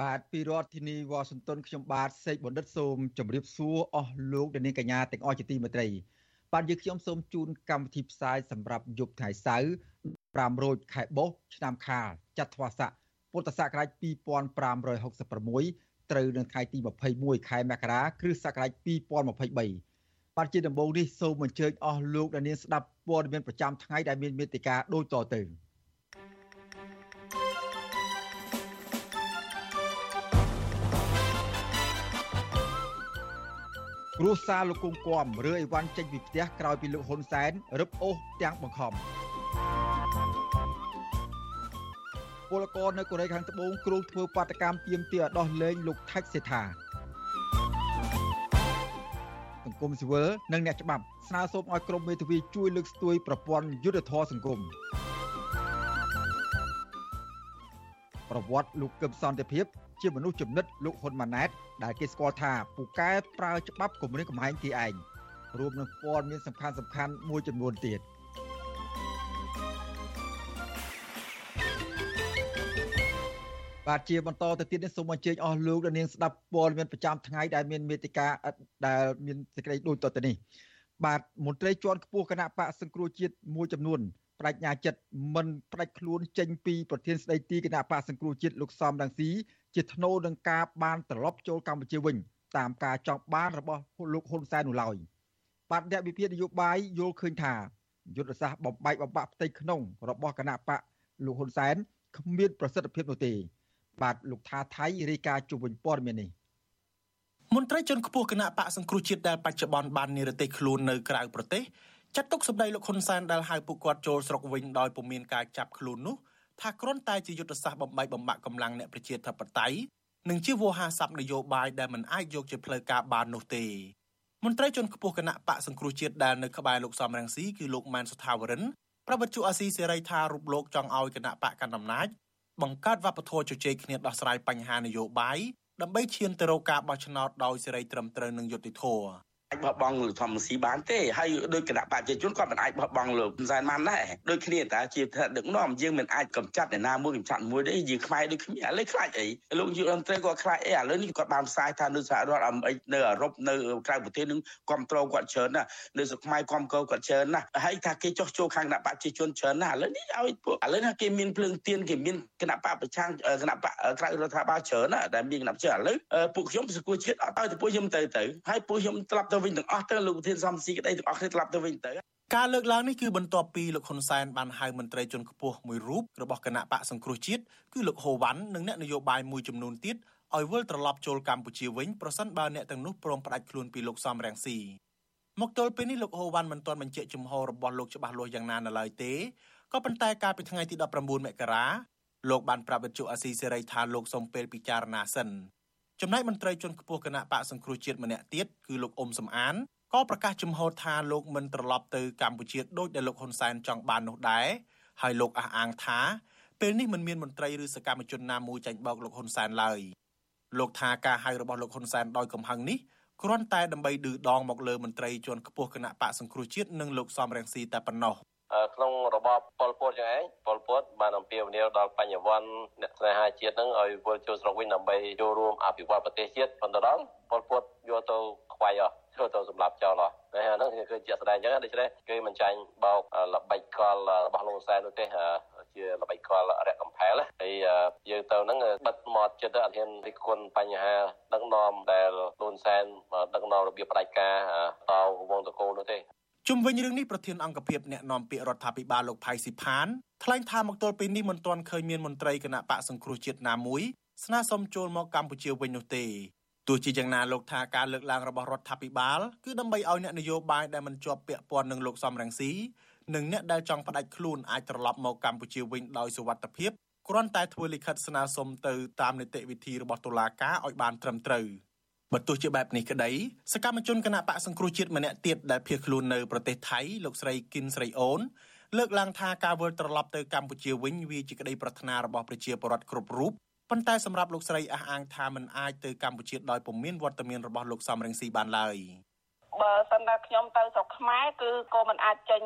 បាទពីរដ្ឋធានីវ៉ាស៊ីនតោនខ្ញុំបាទសេកបណ្ឌិតសូមជម្រាបសួរអស់លោកអ្នកនាងកញ្ញាទាំងអស់ជាទីមេត្រី បាទយើងខ្ញុំសូមជូនកម្មវិធីផ្សាយសម្រាប់យប់ថ្ងៃសៅរ៍5រោចខែបុស្សឆ្នាំខាលចត្វាស័កពុទ្ធសករាជ2566ត្រូវនៅថ្ងៃទី21ខែមករាគ្រិស្តសករាជ2023បាទជាដំបូងនេះសូមអញ្ជើញអស់លោកអ្នកនាងស្ដាប់ព័ត៌មានប្រចាំថ្ងៃដែលមានមេតិការដូចតទៅ។ គ្រួសារលោកគង់គំរើអីវ៉ាន់ចេញពីផ្ទះក្រោយពីលោកហ៊ុនសែនរឹបអូសទាំងបង្ខំពលករនៅកូរ៉េខាងត្បូងគ្រោងធ្វើបាតកម្មទាមទារឲ្យដោះលែងលោកថៃសេថាសង្គមស៊ីវិលនិងអ្នកច្បាប់ស្នើសុំឲ្យក្រមមេធាវីជួយលើកស្ទួយប្រព័ន្ធយុត្តិធម៌សង្គមប្រវត្តិលោកកឹមសន្តិភាព ជាមនុស្សចំណិតលោកហ៊ុនម៉ាណែតដែលគេស្គាល់ថាពូកែប្រើច្បាប់គម្រាមកំហែងគេឯងរួមនឹងព័ត៌មានសំខាន់សំខាន់មួយចំនួនទៀតបាទជាបន្តទៅទៀតនេះសូមអញ្ជើញអស់លោកនាងស្ដាប់ព័ត៌មានប្រចាំថ្ងៃដែលមានមេតិការដែលមានសេចក្តីដូចតទៅនេះបាទមន្ត្រីជាន់ខ្ពស់គណៈបកសង្គ្រោះជាតិមួយចំនួនបដិញ្ញាចិត្តមិនផ្ដាច់ខ្លួនចេញពីប្រធានស្ដីទីគណៈបកសង្គ្រោះជាតិលោកសំរងស៊ី ជាធ្នូនឹងការបានត្រឡប់ចូលកម្ពុជាវិញ តាមការចង់បានរបស់លោកហ៊ុនសែននោះឡើយបាទអ្នកវិភាគនយោបាយយល់ឃើញថាយុទ្ធសាស្ត្របំបែកបំបាក់ផ្ទៃក្នុងរបស់គណៈបកលោកហ៊ុនសែនគ្មានប្រសិទ្ធភាពនោះទេ បាទលោកថាថៃរាយការណ៍ជុំវិញព័ត៌មាននេះមន្ត្រីជាន់ខ្ពស់គណៈបកសង្គ្រោះជាតិដែលបច្ចុប្បន្នបាននិរទេសខ្លួននៅក្រៅប្រទេសចាត់ទុកសម្ដីលោកហ៊ុនសែនដែលហៅពួកគាត់ចូលស្រុកវិញដោយពុំមានការចាប់ខ្លួននោះ ថាគ្រាន់តែជាយុទ្ធសាស្ត្របំបីបំបាក់កម្លាំងអ្នកប្រជាធិបតេយ្យនិងជាវោហារស័ព្ទនយោបាយដែលមិនអាចយកជាផ្លូវការបាននោះទេមន្ត្រីជាន់ខ្ពស់គណៈបកសង្គ្រោះជាតិដែលនៅក្បែរលោកសំរងស៊ីគឺលោកម៉ែនសុថាវរិនប្រវត្តិជអាស៊ីសេរីថារូបលោកចង់ឲ្យគណៈបកកណ្ដាលអំណាចបង្កើតវប្បធម៌ជជែកគ្នាដោះស្រាយបញ្ហានយោបាយដើម្បីឈានទៅរកការបោះឆ្នោតដោយសេរីត្រឹមត្រូវនិងយុត្តិធម៌ អាចបោះបង់លោកធម្មស៊ីបានទេហើយដោយគណៈបព្វជិជនគាត់មិនអាចបោះបង់លោកហ៊ុនសែនបានដែរដូចគ្នាតើជាថ្នាក់ដឹកនាំយើងមិនអាចកំចាត់អ្នកណាមួយកំចាត់មួយទេយើងខ្មែរដូចគ្នាឥឡូវខ្លាចអីលោកយុរដ្ឋមន្ត្រីគាត់ខ្លាចអីឥឡូវនេះគាត់បានផ្សាយថានៅសហរដ្ឋអាមេរិកនៅអឺរ៉ុបនៅក្រៅប្រទេសនឹងគ្រប់គ្រងគាត់ច្រើនណាស់នៅស្រុកខ្មែរគ្រប់គ្រងគាត់ច្រើនណាស់ហើយថាគេចោះចូលខាងគណៈបព្វជិជនច្រើនណាស់ឥឡូវនេះឲ្យពួកឥឡូវណាគេមានភ្លើងទៀនគេមានគណៈបព្វប្រឆាំងគណៈបព្វក្រៅរដ្ឋាភិបាលច្រើនណាស់ដែលមានគណៈបព្វជិឥឡូវពួកខ្ញុំសង្គមជាតិអត់ឲ្យទៅពួកខ្ញុំទៅទៅហើយពួកខ្ញុំត្រឡប់ទៅវិញទាំងអស់ទៅលោកប្រធានសំស៊ីក្តីទាំងអស់គ្នាត្រឡប់ទៅវិញទៅការលើកឡើងនេះគឺបន្ទាប់ពីលោកហ៊ុនសែនបានហៅមន្ត្រីជាន់ខ្ពស់មួយរូបរបស់គណៈបកសង្គ្រោះជាតិគឺលោកហូវ៉ាន់និងអ្នកនយោបាយមួយចំនួនទៀតឲ្យវិលត្រឡប់ចូលកម្ពុជាវិញប្រសិនបើអ្នកទាំងនោះព្រមផ្ដាច់ខ្លួនពីលោកសំរងស៊ីមកទល់ពេលនេះលោកហូវ៉ាន់មិនទាន់បញ្ជាក់ជំហររបស់លោកច្បាស់លាស់យ៉ាងណានៅឡើយទេក៏ប៉ុន្តែកាលពីថ្ងៃទី19មករាលោកបានប្រាប់វិទ្យុអាស៊ីសេរីថាលោកសូមពេលពិចារណាសិន ចំណែកមន្ត្រីជាន់ខ្ពស់គណៈបកសង្គ្រោះជាតិម្នាក់ទៀតគឺលោកអ៊ុំសំអានក៏ប្រកាសជំហរថាលោកមិនត្រឡប់ទៅកម្ពុជាដោយដែលលោកហ៊ុនសែនចង់បាននោះដែរហើយលោកអះអាងថាពេលនេះមិនមានមន្ត្រីឬសកម្មជនណាមួយចាញ់បោកលោកហ៊ុនសែនឡើយលោកថាការហៅរបស់លោកហ៊ុនសែនដោយកំហឹងនេះគ្រាន់តែដើម្បីឌឺដងមកលើមន្ត្រីជាន់ខ្ពស់គណៈបកសង្គ្រោះជាតិនិងលោកសំរងស៊ីតែប៉ុណ្ណោះ ក្នុងរបបប៉ុលពតយ៉ាងឯងប៉ុលពតបានអំពាវនាវដល់បញ្ញវន្តអ្នកស្នេហាជាតិនឹងឲ្យវិលចូលស្រុកវិញដើម្បីចូលរួមអភិវឌ្ឍប្រទេសជាតិប៉ុន្តែដល់ប៉ុលពតយកទៅខ្វាយអស់ធ្វើទៅសម្រាប់ចោលអស់តែហ្នឹងគឺជាស្ដែងអញ្ចឹងដូច្នេះគេមិនចាញ់បោកល្បិចកលរបស់លោកសែននោះទេជាល្បិចកលរយៈកំផែលហើយយើងទៅហ្នឹងបិទមាត់ចិត្តអត់ហ៊ានរិះគន់បញ្ហាដឹកនាំដែលលោកសែនដឹកនាំរបៀបផ្ដាច់ការតវងតកូលនោះទេ ជុំវិញរឿងនេះប្រធានអង្គភិបអ្នកនាំពាក្យរដ្ឋាភិបាលលោកផៃស៊ីផានថ្លែងថាមកទល់ពេលនេះមិនទាន់ឃើញមានមន្ត្រីគណៈបកសង្គ្រោះជាតិណាមួយស្នើសុំចូលមកកម្ពុជាវិញនោះទេទោះជាយ៉ាងណាលោកថាការលើកឡើងរបស់រដ្ឋាភិបាលគឺដើម្បីឲ្យអ្នកនយោបាយដែលមិនជាប់ពាក់ព័ន្ធនឹងលោកសំរងស៊ីនិងអ្នកដែលចង់ផ្ដាច់ខ្លួនអាចត្រឡប់មកកម្ពុជាវិញដោយសុវត្ថិភាពគ្រាន់តែធ្វើលិខិតស្នើសុំទៅតាមនីតិវិធីរបស់តុលាការឲ្យបានត្រឹមត្រូវ បើទោះជាបែបនេះក្តីសកម្មជនគណៈបកសង្គ្រោះជាតិម្នាក់ទៀតដែលភៀសខ្លួននៅប្រទេសថៃលោកស្រីគិនស្រីអូនលើកឡើងថាការវិលត្រឡប់ទៅកម្ពុជាវិញវាជាក្តីប្រាថ្នារបស់ប្រជាពលរដ្ឋគ្រប់រូបប៉ុន្តែសម្រាប់លោកស្រីអះអាងថាមិនអាចទៅកម្ពុជាដោយពុំមានវត្តមានរបស់លោកសំរងស៊ីបានឡើយ បើសិនតែខ្ញុំទៅស្រុកខ្មែរគឺក៏មិនអាចចេញ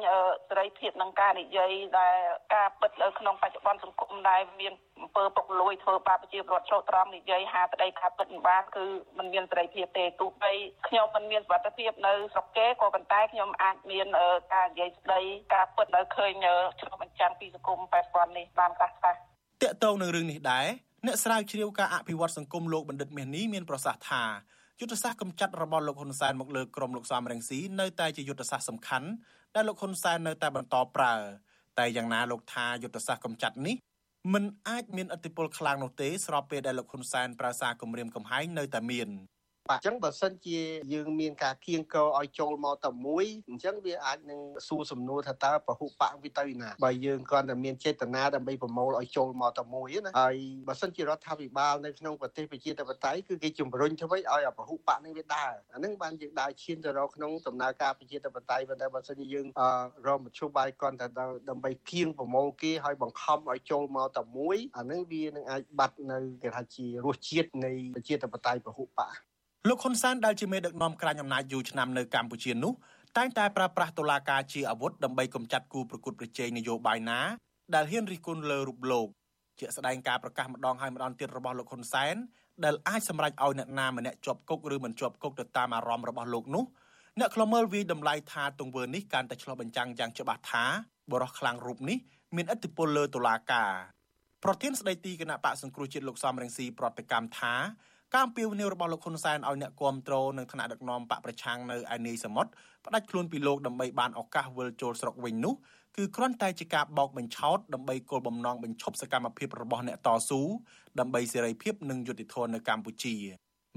សេរីភាពនឹងការនិយាយដែលការពិតនៅក្នុងបច្ចុប្បន្នសង្គមដែលមានអំពើពុករលួយធ្វើបាបប្រជាពលរដ្ឋច្រកត្រង់និយាយហាប្តីការពិតមិនបានគឺมันមានសេរីភាពទេទោះបីខ្ញុំមិនមានសុខភាពនៅស្រុកគេក៏ប៉ុន្តែខ្ញុំអាចមានការនិយាយស្ដីការពិតនៅឃើញឆ្លុះបញ្ចាំងពីសង្គមបច្ចុប្បន្ននេះបានខ្លះខ្លះតកតងនឹងរឿងនេះដែរអ្នកស្រាវជ្រាវការអភិវឌ្ឍសង្គមលោកបណ្ឌិតមាសនេះមានប្រសាសន៍ថា យុទ្ធសាស្ត្រកម្ចាត់របស់លោកហ៊ុនសែនមកលើក្រមលោកសំរងស៊ីនៅតែជាយុទ្ធសាស្ត្រសំខាន់ដែលលោកហ៊ុនសែននៅតែបន្តប្រើ តែយ៉ាងណាលោកថាយុទ្ធសាស្ត្រកម្ចាត់នេះមិនអាចមានឥទ្ធិពលខ្លាំងនោះទេស្របពេលដែលលោកហ៊ុនសែនប្រើសារគម្រាមកំហែងនៅតែមាន បាទអញ្ចឹងបើសិនជាយើងមានការគៀងកោឲ្យចូលមកតែមួយអញ្ចឹងវាអាចនឹងសួរសំណួរថាតើពហុបកវាទៅណាបើយើងគ្រាន់តែមានចេតនាដើម្បីប្រមូលឲ្យចូលមកតែមួយណាហើយបើសិនជារដ្ឋាភិបាលនៅក្នុងប្រទេសប្រជាធិបតេយ្យគឺគេជំរុញធ្វើឲ្យពហុបកនេះវាដើរអានឹងបានយើងដើរឈានទៅរកក្នុងដំណើរការប្រជាធិបតេយ្យប៉ុន្តែបើសិនជាយើងរកមធ្យោបាយគ្រាន់តែដើម្បីគៀងប្រមូលគេឲ្យបង្ខំឲ្យចូលមកតែមួយអានឹងវានឹងអាចបាត់នៅគេថាជារសជាតិនៃប្រជាធិបតេយ្យពហុបក លោកហ៊ុនសែនដែលជាមេដឹកនាំក្រាញអំណាចយូរឆ្នាំនៅកម្ពុជានោះតែងតែប្រើប្រាស់តុលាការជាអាវុធដើម្បីកម្ចាត់គូប្រកួតប្រជែងនយោបាយណាដែលហ៊ានរិះគន់លើរូបលោកជាស្ដែងការប្រកាសម្ដងហើយម្ដងទៀតរបស់លោកហ៊ុនសែនដែលអាចសម្រេចឲ្យអ្នកណាម្នាក់ជាប់គុកឬមិនជាប់គុកទៅតាមអារម្មណ៍របស់លោកនោះអ្នកខ្លមើលវាតម្លៃថាទង្វើនេះកាន់តែឆ្លុះបញ្ចាំងយ៉ាងច្បាស់ថាបរិះខ្លាំងរូបនេះមានឥទ្ធិពលលើតុលាការប្រធានស្ដីទីគណៈបកសង្គ្រោះជាតិលោកសំរងស៊ីប្រតិកម្មថា ការអំពាវនាវរបស់លោកហ៊ុនសែនឲ្យអ្នកគ្រប់គ្រងនិងថ្នាក់ដឹកនាំបកប្រឆាំងនៅឯនីសមុទ្រផ្ដាច់ខ្លួនពីលោកដើម្បីបានឱកាសវិលចូលស្រុកវិញនោះគឺគ្រាន់តែជាការបោកបញ្ឆោតដើម្បីគោលបំណងបញ្ឈប់សកម្មភាពរបស់អ្នកតស៊ូដើម្បីសេរីភាពនិងយុត្តិធម៌នៅកម្ពុជា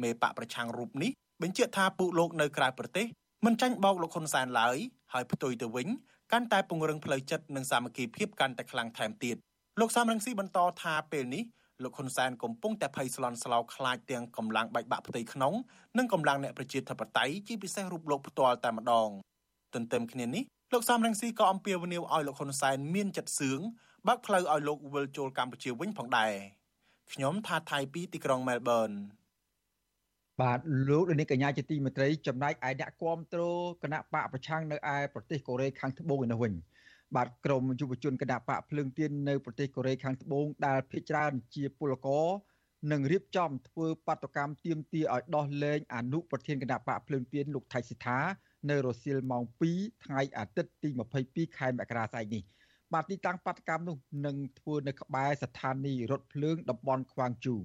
មេបកប្រឆាំងរូបនេះបញ្ជាក់ថាពួកលោកនៅក្រៅប្រទេសមិនចាញ់បោកលោកហ៊ុនសែនឡើយហើយផ្ទុយទៅវិញកាន់តែពង្រឹងផ្លូវចិត្តនិងសាមគ្គីភាពកាន់តែខ្លាំងថែមទៀតលោកសំរងស៊ីបន្តថាពេលនេះ លោកហ៊ុនសែនកំពុងតែភ័យស្លន់ស្លោខ្លាចទាំងកម្លាំងបែកបាក់ផ្ទៃក្នុងនិងកម្លាំងអ្នកប្រជាធិបតេយ្យជាពិសេសរូបលោកផ្ទាល់តែម្ដងទន្ទឹមគ្នានេះលោកសំរងស៊ីក៏អំពាវនាវឲ្យលោកហ៊ុនសែនមានចិត្តសឿងបើកផ្លូវឲ្យលោកវិលចូលកម្ពុជាវិញផងដែរខ្ញុំថាថៃពីទីក្រុងមែលប៊នបាទលោកលោកកញ្ញាជាទីមេត្រីចំណែកឯអ្នកគាំទ្រគណៈបកប្រឆាំងនៅឯប្រទេសកូរ៉េខាងត្បូងឯនោះវិញ បាទក្រមយុវជនគណៈបកភ្លើងទៀននៅប្រទេសកូរ៉េខាងត្បូងដែលភ ieck ច្រើនជាពលករនឹងរៀបចំធ្វើបាតកម្មទៀមទាឲ្យដោះលែងអនុប្រធានគណៈបកភ្លើងទៀនលោកថៃសិដ្ឋានៅរសៀលម៉ោង2ថ្ងៃអាទិត្យទី22ខែមករាស្អែកនេះបាទទីតាំងបាតកម្មនោះនឹងធ្វើនៅក្បែរស្ថានីយ៍រថភ្លើងតំបន់ខ្វាងជូ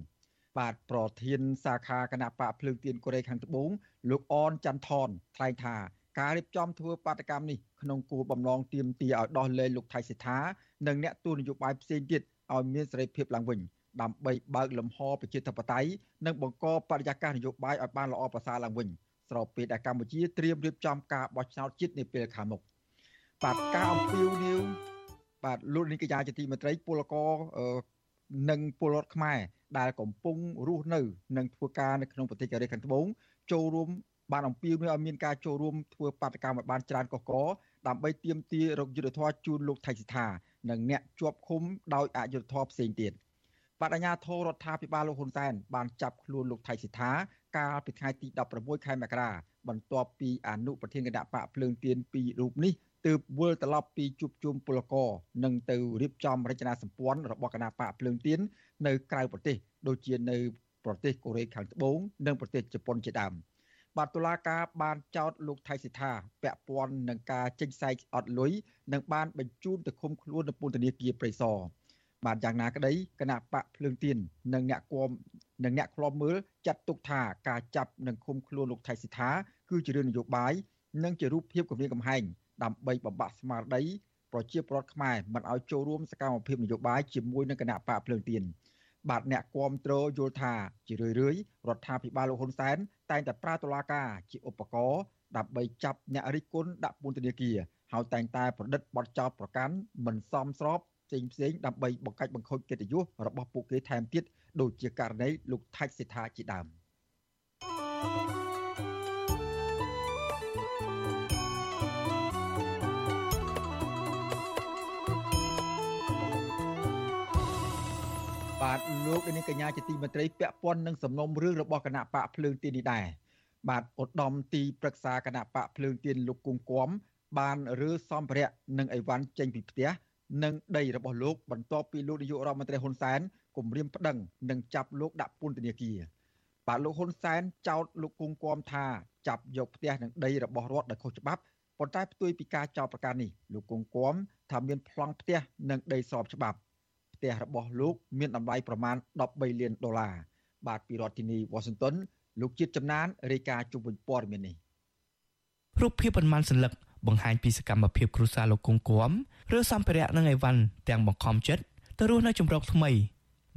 បាទប្រធានសាខាគណៈបកភ្លើងទៀនកូរ៉េខាងត្បូងលោកអនច័ន្ទថនថ្លែងថា ការរៀបចំធ្វើបាតកម្មនេះក្នុងគោលបំណងទាមទារឲ្យដោះលែងលោកថៃសិដ្ឋានិងអ្នកទូនយោបាយផ្សេងទៀតឲ្យមានសេរីភាពឡើងវិញដើម្បីបើកលំហប្រជាធិបតេយ្យនិងបង្កបរិយាកាសនយោបាយឲ្យបានល្អប្រសើរឡើងវិញស្របពេលដែលកម្ពុជាត្រៀមរៀបចំការបោះឆ្នោតជាតិនាពេលខាងមុខបាទការអំពាវនាវបាទលោកនាយកញ្ញាជាទីមេត្រីពលករនិងពលរដ្ឋខ្មែរដែលកំពុងរស់នៅ និងធ្វើការនៅក្នុងប្រទេសកូរ៉េខាងត្បូងចូលរួម បានអំពាវនាវឲ្យមានការចូលរួមធ្វើបាតកម្មឲ្យបានច្រើនកកកដើម្បីទាមទាររកយុទ្ធធរជូនលោកថៃសិដ្ឋានិងអ្នកជាប់ឃុំដោយអយុត្តិធម៌ផ្សេងទៀតបាទអាជ្ញាធររដ្ឋាភិបាលលោកហ៊ុនសែនបានចាប់ខ្លួនលោកថៃសិដ្ឋាកាលពីថ្ងៃទី16ខែមករាបន្ទាប់ពីអនុប្រធានគណៈបកភ្លើងទៀនពីររូបនេះទើបវិលត្រឡប់ពីជួបជុំពលករនិងទៅរៀបចំរចនាសម្ព័ន្ធរបស់គណៈបកភ្លើងទៀននៅក្រៅប្រទេសដូចជានៅប្រទេសកូរ៉េខាងត្បូងនិងប្រទេសជប៉ុនជាដើម។ បាទតុលាការបានចោទលោកថៃសិដ្ឋាពាក់ព័ន្ធនឹងការចេញផ្សាយអត់លុយនិងបានបញ្ជូនទៅឃុំខ្លួននៅពន្ធនាគារព្រៃសរបាទយ៉ាងណាក្តីគណៈបកភ្លើងទៀននិងអ្នកគំនិងអ្នកខ្លាំមើលចាត់ទុកថាការចាប់និងឃុំខ្លួនលោកថៃសិដ្ឋាគឺជារឿងនយោបាយនិងជារូបភាពគម្រាមកំហែងដើម្បីបំបាក់ស្មារតីប្រជាពលរដ្ឋខ្មែរមិនឲ្យចូលរួមសកម្មភាពនយោបាយជាមួយនឹងគណៈបកភ្លើងទៀន បាទអ្នកគាំទ្រយល់ថាជារឿយរឿយរដ្ឋាភិបាលលោកហ៊ុនសែនតែងតែប្រើតុលាការជាឧបករណ៍ដើម្បីចាប់អ្នករិះគន់ដាក់ពន្ធនាគារហើយតែងតែប្រឌិតបទចោទប្រកាន់មិនសមស្របផ្សេងផ្សេងដើម្បីបង្កាច់បង្ខូចកិត្តិយសរបស់ពួកគេថែមទៀតដូចជាករណីលោកថៃសេដ្ឋាជាដើម បាទលោកនាងកញ្ញាជាទីមេត្រីពាក់ព័ន្ធនឹងសំណុំរឿងរបស់គណៈបកភ្លើងទៀននេះដែរបាទឧត្តមទីប្រឹក្សាគណៈបកភ្លើងទៀនលោកគង់គំបានរើសម្ភារៈនិងអីវ៉ាន់ចេញពីផ្ទះនិងដីរបស់លោកបន្ទាប់ពីលោកនាយករដ្ឋមន្ត្រីហ៊ុនសែនគម្រាមប្តឹងនិងចាប់លោកដាក់ពន្ធនាគារបាទលោកហ៊ុនសែនចោទលោកគង់គំថាចាប់យកផ្ទះនិងដីរបស់រដ្ឋដោយខុសច្បាប់ប៉ុន្តែផ្ទុយពីការចោទប្រកាន់នេះលោកគង់គំថាមានប្លង់ផ្ទះនិងដីស្របច្បាប់ ផ្ទះរបស់លោកមានតម្លៃប្រមាណ13លានដុល្លារបាទពីរដ្ឋធានី Washington លោកជាតិចំណានរាយការណ៍ជុំវិញព័ត៌មាននេះរូបភាពប៉ុន្មានសន្លឹកបង្ហាញពីសកម្មភាពគ្រួសារលោកគង់គំឬសម្ភារៈនិងអីវ៉ាន់ទាំងបង្ខំចិត្តទៅរស់នៅចម្រុកថ្មី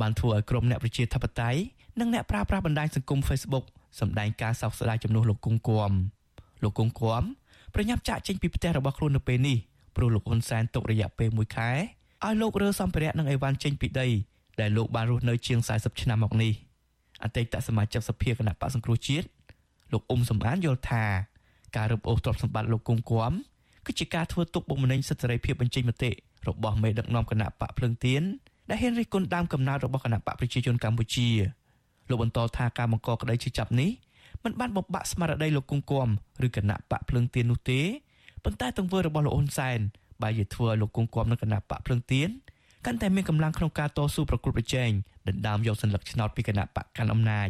បានធ្វើឲ្យក្រុមអ្នកប្រជាធិបតេយ្យនិងអ្នកប្រើប្រាស់បណ្ដាញសង្គម Facebook សម្ដែងការសោកស្ដាយចំនួនលោកគង់គំលោកគង់គំប្រញាប់ចាក់ចេញពីផ្ទះរបស់ខ្លួននៅពេលនេះព្រោះលោកហ៊ុនសែនទុករយៈពេល1ខែ ឲ្យលោករើសម្ភារៈនិងអីវ៉ាន់ចេញពីដីដែលលោកបានរស់នៅជាង40ឆ្នាំមកនេះអតីតសមាជិកសភាគណៈបកសង្គ្រោះជាតិលោកអ៊ុំសំអានយល់ថាការរឹបអូសទ្រព្យសម្បត្តិលោកគង់គំគឺជាការធ្វើទុកបុកម្នេញសិទ្ធិសេរីភាពបញ្ចេញមតិរបស់មេដឹកនាំគណៈបកភ្លឹងទៀនដែលហ៊ានរិះគន់ដើមកំណើតរបស់គណៈបកប្រជាជនកម្ពុជាលោកបន្តថាការបង្កក្តីជិះចាប់នេះមិនបានបំបាក់ស្មារតីលោកគង់គំឬគណៈបកភ្លឹងទៀននោះទេប៉ុន្តែទង្វើរបស់លោកហ៊ុនសែន បែរជាធ្វើឲ្យលោកគង់គំនិងគណៈបកភ្លឹងទៀនកាន់តែមានកម្លាំងក្នុងការតស៊ូប្រកួតប្រជែងដណ្ដើមយកសញ្ញាឆ្នោតពីគណៈបកកាន់អំណាច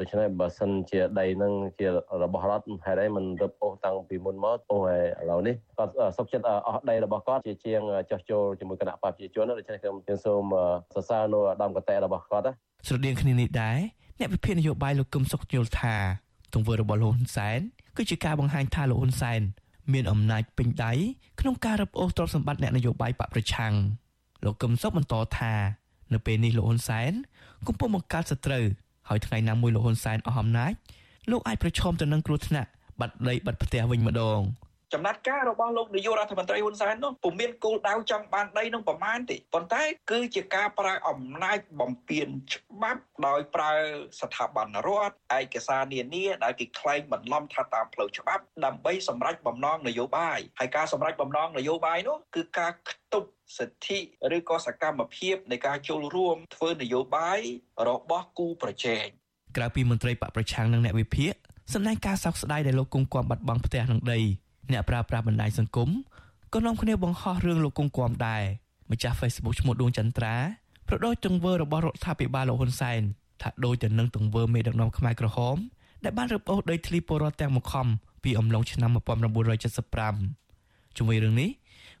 ដូច្នេះបើសិនជាដីនឹងជារបស់រដ្ឋហេតុអីមិនរឹបអូសតាំងពីមុនមកអូឥឡូវនេះគាត់សុខចិត្តអស់ដីរបស់គាត់ជាជាងចោះចូលជាមួយគណៈបព្វជិជនដូច្នេះខ្ញុំខ្ញុំសូមសរសើរនៅអាដាមកតេរបស់គាត់ស្រដៀងគ្នានេះដែរអ្នកវិភាគនយោបាយលោកកឹមសុខយល់ថាទង្វើរបស់លោកហ៊ុនសែនគឺជាការបង្ហាញថាលោកហ៊ុនសែន មានអំណាចពេញដៃក្នុងការរឹបអូសទ្រព្យសម្បត្តិអ្នកនយោបាយបកប្រឆាំងលោកកឹមសុខបន្តថានៅពេលនេះលោកហ៊ុនសែនកំពុងបង្កើតសត្រូវហើយថ្ងៃណាមួយលោកហ៊ុនសែនអស់អំណាចលោកអាចប្រឈមទៅនឹងគ្រោះថ្នាក់បាត់ដីបាត់ផ្ទះវិញម្ដង ចំណាត់ការរបស់លោកនាយករដ្ឋមន្ត្រីហ៊ុនសែននោះពុំមានគោលដៅចង់បានដីនោះប្រមាណទេប៉ុន្តែ គឺជាការប្រើអំណាចបំពេញច្បាប់ដោយប្រើស្ថាប័នរដ្ឋឯកសារនានាដែលគេក្លែងបន្លំថាតាមផ្លូវច្បាប់ដើម្បីសម្រេចបំណងនយោបាយហើយការសម្រេចបំណងនយោបាយនោះគឺការខ្ទប់សិទ្ធិឬក៏សកម្មភាពនៃការចូលរួមធ្វើនយោបាយរបស់គូប្រជែងក្រៅពីមន្ត្រីបកប្រឆាំងនិងអ្នកវិភាគសម្ដែងការសោកស្ដាយដែលលោកគង់គំបាត់បង់ផ្ទះនិងដី អ្នកប្រើប្រាស់បណ្ដាញសង្គមក៏នាំគ្នាបង្ហោះរឿងលោកគង់គំដែរម្ចាស់ Facebook ឈ្មោះដួងចន្ទ្រាប្រដូចទង្វើរបស់រដ្ឋាភិបាលលោកហ៊ុនសែនថាដូចទៅនឹងទង្វើមេដឹកនាំខ្មែរក្រហមដែលបានរឹបអូសដីធ្លីពលរដ្ឋទាំងមកខំពីអំឡុងឆ្នាំ1975ជាមួយរឿងនេះ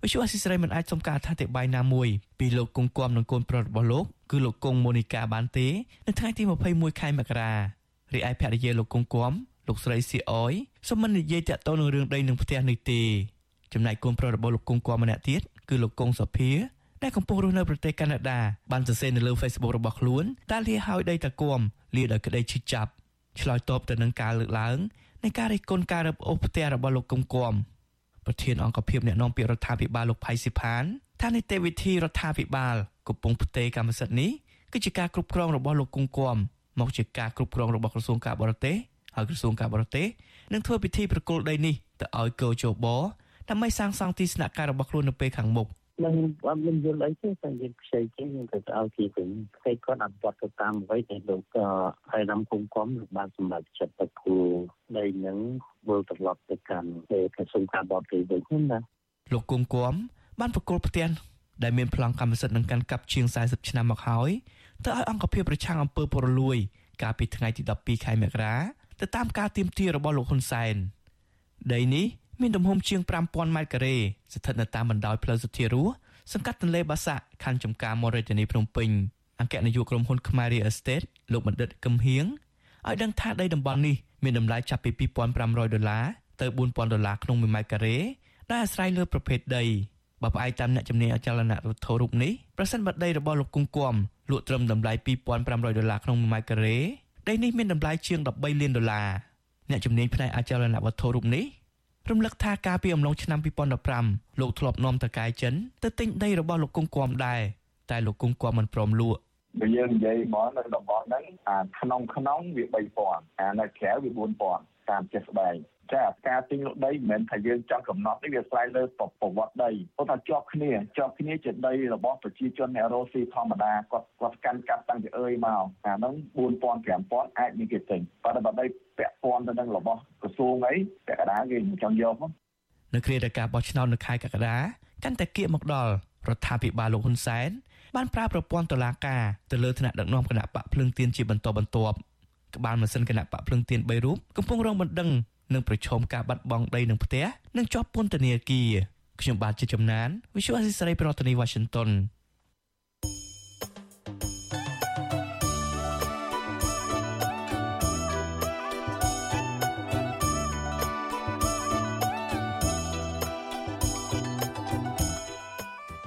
វិសុអសិសរីមិនអាចសុំការអធិប្បាយណាមួយពីលោកគង់គំនិងកូនប្រុសរបស់លោកគឺលោកគង់ម៉ូនីកាបានទេនៅថ្ងៃទី21ខែមករារីឯភរិយាលោកគង់គំ លោកស្រីសៀអយសូមមិននិយាយតាក់ទងនឹងរឿងដីនឹងផ្ទះនេះទេចំណែកកូនប្រុសរបស់លោកគង់គំម្នាក់ទៀតគឺលោកគង់សុភាដែលកំពុងរស់នៅប្រទេសកាណាដាបានសរសេរនៅលើ Facebook របស់ខ្លួនតាលាហើយដីតាគំលាដោយក្តីឈឺចាប់ឆ្លើយតបទៅនឹងការលើកឡើងនៃការរិះគន់ការរឹបអូសផ្ទះរបស់លោកគង់គំប្រធានអង្គភិបអ្នកនាំពាក្យរដ្ឋាភិបាលលោកផៃស៊ីផានថានីតិវិធីរដ្ឋាភិបាលកំពុងផ្ទេរកម្មសិទ្ធិនេះគឺជាការគ្រប់គ្រងរបស់លោកគង់គំមកជាការគ្រប់គ្រងរបស់ក្រសួងការបរទេស ហើយក្រសួងការបរទេសនឹងធ្វើពិធីប្រគល់ដីនេះទៅឲ្យកោជបដើម្បីសាងសង់ទីស្នាក់ការរបស់ខ្លួននៅពេលខាងមុខនឹងអត់មានយល់អីទេតែយើងខ្ចីចេញយើងទៅឲ្យគេវិញគេគាត់អត់បត់ទៅតាមអ្វីដែលលោកក៏ហើយនំគុំគំលោកបានសម្រេចចិត្តទៅគូដីនឹងវិលត្រឡប់ទៅកាន់ទៅក្រសួងការបរទេសវិញណាលោកគុំគំបានប្រគល់ផ្ទះដែលមានប្លង់កម្មសិទ្ធិនឹងកាន់កាប់ជាង40ឆ្នាំមកហើយទៅឲ្យអង្គភាពប្រឆាំងអំពើពុករលួយ កាលពីថ្ងៃទី12ខែមករា ទៅតាមការទៀមទារបស់លោកហ៊ុនសែនដីនេះមានទំហំជាង5000ម៉ែត្រការ៉េស្ថិតនៅតាមបណ្ដោយផ្លូវសុធារសសង្កាត់ទន្លេបាសាក់ខណ្ឌចំការមររាជធានីភ្នំពេញអគ្គនាយកក្រុមហ៊ុន Khmer Real Estate លោកបណ្ឌិតកឹមហៀងឲ្យដឹងថាដីតំបន់នេះមានតម្លៃចាប់ពី2500ដុល្លារទៅ4000ដុល្លារក្នុង1ម៉ែត្រការ៉េដែលអាស្រ័យលើប្រភេទដីបើផ្អែកតាមអ្នកជំនាញអចលនវត្ថុរូបនេះប្រសិនបើដីរបស់លោកគង្គគំលក់ត្រឹមតម្លៃ2500ដុល្លារក្នុង1ម៉ែត្រការ៉េ ដីនេះមានតម្លៃជាង13លានដុល្លារអ្នកជំនាញផ្នែកអចលនវត្ថុរូបនេះរំលឹកថាកាលពីអំឡុងឆ្នាំ2015លោកធ្លាប់នាំតកែចិនទៅទិញដីរបស់លោកគង់គំដែរតែលោកគង់គំមិនព្រមលក់បើយើងនិយាយមកនៅតំបន់ហ្នឹងអាក្នុងក្នុងវា3000អានៅក្រៅវា4000តាមចេះស្បែក ចាការទិញលក់ដីមិនមែនថាយើងចង់កំណត់ទេវាស្វែងលើប្រវត្តិដីព្រោះថាជាប់គ្នាជាប់គ្នាជាដីរបស់ប្រជាជនអ្នករស់ស៊ីធម្មតាគាត់គាត់កាន់កាប់តាំងពីអើយមកអាហ្នឹង4000 5000អាចមានគេទិញប៉ុន្តែបើដីពាក់ព័ន្ធទៅនឹងរបស់ក្រសួងអីពាក់កណ្ដាលគេមិនចង់យកនៅគ្រាតែការបោះឆ្នោតនៅខែកក្កដាកាន់តែគៀកមកដល់រដ្ឋាភិបាលលោកហ៊ុនសែនបានប្រើប្រព័ន្ធតុលាការទៅលើថ្នាក់ដឹកនាំគណៈបកភ្លើងទៀនជាបន្តបន្ទាប់ក្បាលម៉ាស៊ីនគណៈបកភ្លើងទៀន3រូបកំពុងរងបណ្ដឹង និងប្រឈមការបាត់បង់ដីនិងផ្ទះនិងជាប់ពន្ធនាគារខ្ញុំបាទជាចំណាន Visual Assisray ប្រធានាទី Washington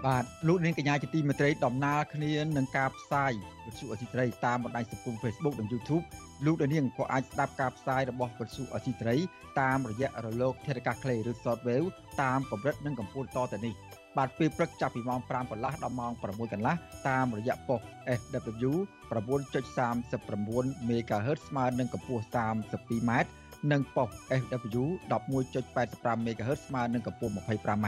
បាទលោកនាងកញ្ញាជាទីមេត្រីដំណើរគ្នានឹងការផ្សាយវិទ្យុអសីត្រីតាមបណ្ដាញសង្គម Facebook និង YouTube លោកនាងក៏អាចស្ដាប់ការផ្សាយរបស់វិទ្យុអសីត្រីតាមរយៈរលកធាតុអាកាសខ្លីឬ Shortwave តាមកម្រិតនិងកម្ពស់តទៅនេះបាទពេលព្រឹកចាប់ពីម៉ោង5កន្លះដល់ម៉ោង6កន្លះតាមរយៈប៉ុស SW 9.39 MHz ស្មើនឹងកម្ពស់ 32m និងប៉ុស SW 11.85 MHz ស្មើនឹងកម្ពស់ 25m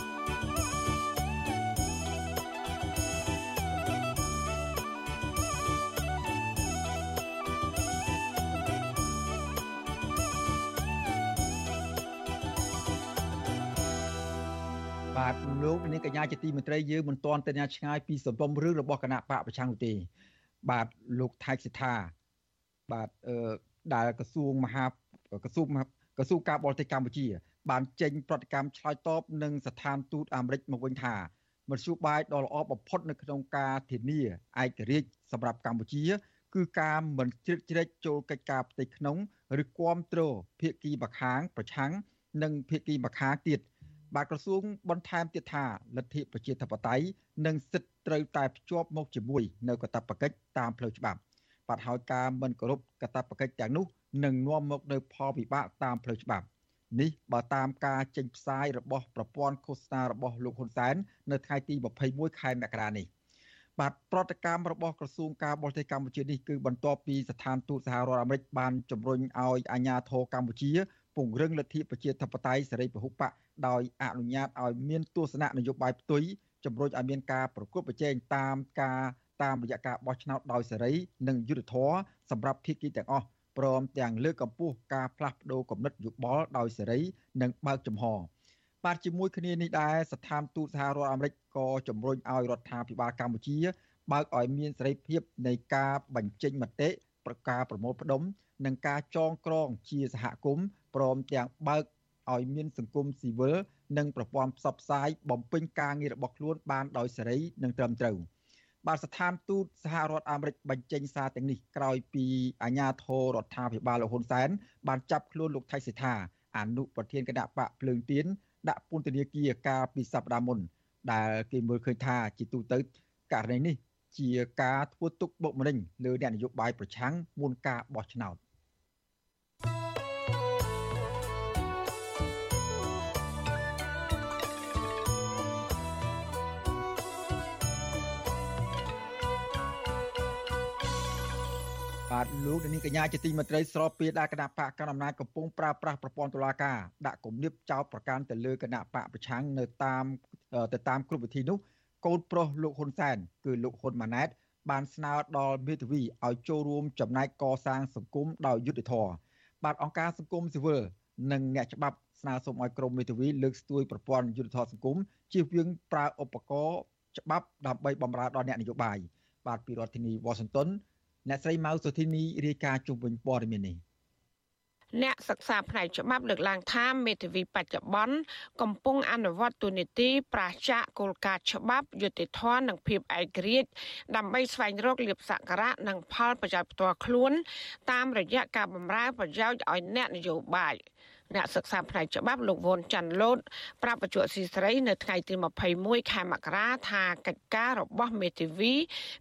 លោកនាងកញ្ញាជាទីមេត្រីយើងមិនទាន់ទៅណាឆ្ងាយពីសំណុំរឿងរបស់គណៈបកប្រឆាំងនោះទេ បាទលោកថៃសិដ្ឋាបាទអឺដែលក្រសួងមហាក្រសួងក្រសួងការបរទេសកម្ពុជា បានចេញប្រតិកម្មឆ្លើយតបនឹងស្ថានទូតអាមេរិកមកវិញថាមធ្យោបាយដ៏ល្អបំផុតនៅក្នុងការធានាឯករាជ្យសម្រាប់កម្ពុជា គឺការមិនជ្រៀតជ្រែកចូលកិច្ចការផ្ទៃក្នុង ឬគាំទ្រភាគីម្ខាងប្រឆាំងនិងភាគីម្ខាងទៀត បាទក្រសួងបន្ថែមទៀតថាលទ្ធិប្រជាធិបតេយ្យនិងសិទ្ធិត្រូវតែភ្ជាប់មកជាមួយនៅកាតព្វកិច្ចតាមផ្លូវច្បាប់បាទហើយការមិនគោរពកាតព្វកិច្ចទាំងនោះនឹងនាំមកនូវផលវិបាកតាមផ្លូវច្បាប់នេះបើតាមការចេញផ្សាយរបស់ប្រព័ន្ធឃោសនារបស់លោកហ៊ុនសែននៅថ្ងៃទី21ខែមករានេះបាទប្រតិកម្មរបស់ក្រសួងការបរទេសកម្ពុជានេះគឺបន្ទាប់ពីស្ថានទូតសហរដ្ឋអាមេរិកបានជំរុញឲ្យអាជ្ញាធរកម្ពុជាពង្រឹងលទ្ធិប្រជាធិបតេយ្យសេរីពហុបក ដោយអនុញ្ញាតឲ្យមានទស្សនៈនយោបាយផ្ទុយជំរុញឲ្យមានការប្រកួតប្រជែងតាមការតាមរយៈការបោះឆ្នោតដោយសេរីនិងយុត្តិធម៌សម្រាប់ភាគីទាំងអស់ព្រមទាំងលើកកម្ពស់ការផ្លាស់ប្ដូរគំនិតយោបល់ដោយសេរីនិងបើកចំហបាទជាមួយគ្នានេះដែរស្ថានទូតសហរដ្ឋអាមេរិកក៏ជំរុញឲ្យរដ្ឋាភិបាលកម្ពុជា បើកឲ្យមានសេរីភាពនៃការបញ្ចេញមតិប្រការប្រមូលផ្ដុំ និងការចងក្រងជាសហគមន៍ព្រមទាំងបើក ឲ្យមានសង្គមស៊ីវិលនិងប្រព័ន្ធផ្សព្វផ្សាយបំពេញការងាររបស់ខ្លួនបានដោយសេរីនិងត្រឹមត្រូវបាទស្ថានទូតសហរដ្ឋអាមេរិកបញ្ចេញសារទាំងនេះក្រោយពីអាជ្ញាធររដ្ឋាភិបាលលោកហ៊ុនសែនបានចាប់ខ្លួនលោកថៃសិដ្ឋាអនុប្រធានគណៈបកភ្លើងទៀនដាក់ពន្ធនាគារកាលពីសប្តាហ៍មុន ដែលគេមើលឃើញថាជាទូទៅករណីនេះជាការធ្វើទុកបុកម្នេញលើអ្នកនយោបាយប្រឆាំងមុនការបោះឆ្នោត បាទលោកនាងកញ្ញាជាទីមេត្រីស្របពេលដែលគណៈបកកណ្ដាលអំណាចកំពុងប្រើប្រាស់ប្រព័ន្ធតុលាការដាក់គំនាបចោទប្រកាន់ទៅលើគណៈបកប្រឆាំងនៅតាមទៅតាមគ្រប់វិធីនោះកូនប្រុសលោកហ៊ុនសែនគឺលោកហ៊ុនម៉ាណែត បានស្នើដល់មេធាវីឲ្យចូលរួមចំណែកកសាងសង្គមដោយយុត្តិធម៌បាទអង្គការសង្គមស៊ីវិលនិងអ្នកច្បាប់ស្នើសុំឲ្យក្រមមេធាវីលើកស្ទួយប្រព័ន្ធយុត្តិធម៌សង្គមជៀសវាងប្រើឧបករណ៍ច្បាប់ដើម្បីបម្រើដល់អ្នកនយោបាយបាទពីរដ្ឋធានីវ៉ាស៊ីនតោន អ្នកស្រីម៉ៅសុធីនីរាយការណ៍ជុំវិញព័ត៌មាននេះអ្នកសិក្សាផ្នែកច្បាប់លើកឡើងថាមេធាវីបច្ចុប្បន្នកំពុងអនុវត្តទូនីតិប្រាចាកគោលការណ៍ច្បាប់យុតិធធននិងភាពឯករាជ្យដើម្បីស្វែងរកលៀបសក្ការៈនិងផលប្រយោជន៍ផ្ទាល់ខ្លួន តាមរយៈការបម្រើប្រយោជន៍ឲ្យអ្នកនយោបាយ អ្នកសិក្សាផ្នែកច្បាប់លោកវ៉ុនច័ន្ទលូតប្រាប់បច្ចុប្បន្នស៊ីស្រីនៅថ្ងៃទី21ខែមករាថាកិច្ចការរបស់មេធាវី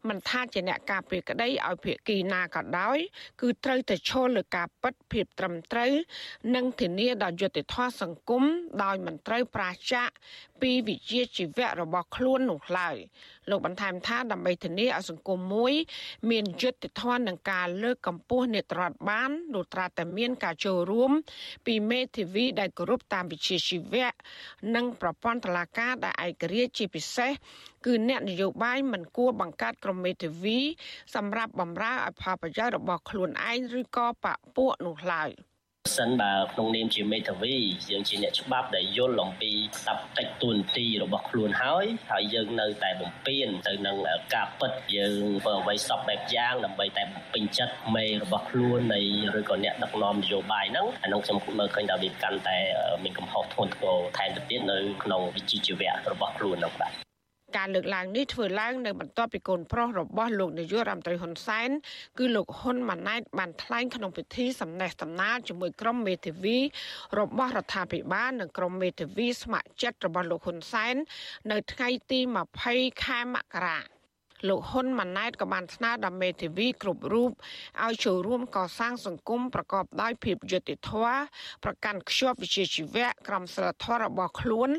មិនថាជាអ្នកការពារក្តីឲ្យភាគីណាក៏ដោយ គឺត្រូវតែឈលលើការពិតភាពត្រឹមត្រូវ និងធានាដល់យុត្តិធម៌សង្គមដោយមិនត្រូវប្រាចាកពីវិជ្ជាជីវៈរបស់ខ្លួននោះឡើយ លោកបន្ថែមថាដើម្បីធានាឲ្យសង្គមមួយ មានយុត្តិធម៌នឹងការលើកកម្ពស់នេតរដ្ឋបានលុះត្រាតែមានការចូលរួម ពីមេធាវីដែលគោរពតាមវិជ្ជាជីវៈនិងប្រព័ន្ធតុលាការដែលឯករាជ្យជាពិសេសគឺអ្នកនយោបាយមិនគួរបង្កើតក្រុមមេធាវី សម្រាប់បម្រើឲ្យផលប្រយោជន៍របស់ខ្លួនឯងឬក៏បពពួកនោះឡើយ។ សិនបើក្នុងនាមជាមេធាវីយើងជាអ្នកច្បាប់ដែលយល់អំពីស្ដាប់តិចទួនាទីរបស់ខ្លួនហើយហើយយើងនៅតែបំពេញទៅនឹងការពិតយើងធ្វើអ្វីសពបែបយ៉ាងដើម្បីតែបំពេញចិត្តមេរបស់ខ្លួននៃឬក៏អ្នកដឹកនាំនយោបាយហ្នឹងអានោះខ្ញុំមើលឃើញថាវាកាន់តែមានកំហុសធ្ងន់ធ្ងរថែមទៅទៀតនៅក្នុងវិជ្ជាជីវៈរបស់ខ្លួនហ្នឹងបាទ ការលើកឡើងនេះធ្វើឡើងនៅបន្ទាប់ពីកូនប្រុសរបស់លោកនាយករដ្ឋមន្ត្រីហ៊ុនសែនគឺលោកហ៊ុនម៉ាណែតបានថ្លែងក្នុងពិធីសម្ដែងតំណាលជាមួយក្រុមមេធាវីរបស់រដ្ឋាភិបាលនិងក្រុមមេធាវីស្ម័គ្រចិត្តរបស់លោកហ៊ុនសែននៅថ្ងៃទី20ខែមករា លោកហ៊ុនម៉ាណែតក៏បានស្នើដល់មេធាវីគ្រប់រូបឲ្យចូលរួមកសាងសង្គមប្រកបដោយភាពយុត្តិធម៌ប្រកាន់ខ្ជាប់វិជ្ជាជីវៈក្រមសីលធម៌របស់ខ្លួន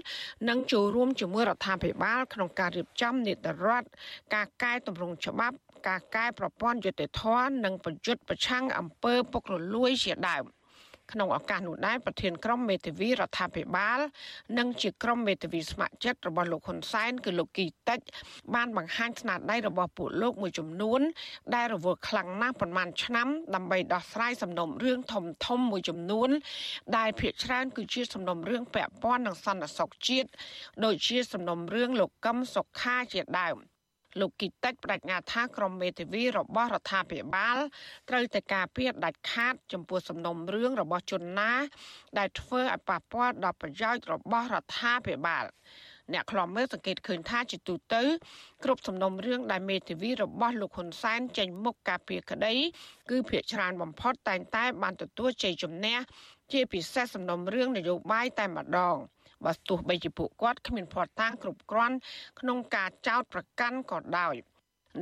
និងចូលរួមជាមួយរដ្ឋាភិបាល ក្នុងការរៀបចំនីតិរដ្ឋការកែតម្រង់ច្បាប់ការកែប្រព័ន្ធយុត្តិធម៌និងប្រយុទ្ធប្រឆាំងអំពើពុករលួយជាដើម។ ក្នុងឱកាសនោះដែរប្រធានក្រុមមេធាវីរដ្ឋាភិបាល និងជាក្រុមមេធាវីស្ម័គ្រចិត្តរបស់លោកហ៊ុនសែនគឺលោកគីតិច បានបង្ហាញស្នាដៃរបស់ពួកលោកមួយចំនួន ដែលរវល់ខ្លាំងណាស់ប្រមាណឆ្នាំដើម្បីដោះស្រាយសំណុំរឿងធំធំមួយចំនួន ដែលភាគច្រើនគឺជាសំណុំរឿងពាក់ព័ន្ធនឹងសន្តិសុខជាតិដូចជាសំណុំរឿងលោកកឹមសុខាជាដើម។ លោកគីតិចបដិញ្ញាថាក្រមមេធាវីរបស់រដ្ឋាភិបាលត្រូវតែការពារដាច់ខាត ចំពោះសំណុំរឿងរបស់ជនណា ដែលធ្វើឲ្យប៉ះពាល់ដល់ប្រយោជន៍របស់រដ្ឋាភិបាលអ្នកខ្លំមើលសង្កេតឃើញថាជាទូទៅគ្រប់សំណុំរឿងដែលមេធាវីរបស់លោកហ៊ុនសែនចេញមុខការពារក្តី គឺភាកច្រើនបំផុតតែងតែបានទទួលជ័យជំនះជាពិសេសសំណុំរឿងនយោបាយតែម្ដង។ បើទោះបីជាពួកគាត់គ្មានភ័ស្តុតាងគ្រប់គ្រាន់ក្នុងការចោទប្រកាន់ក៏ដោយ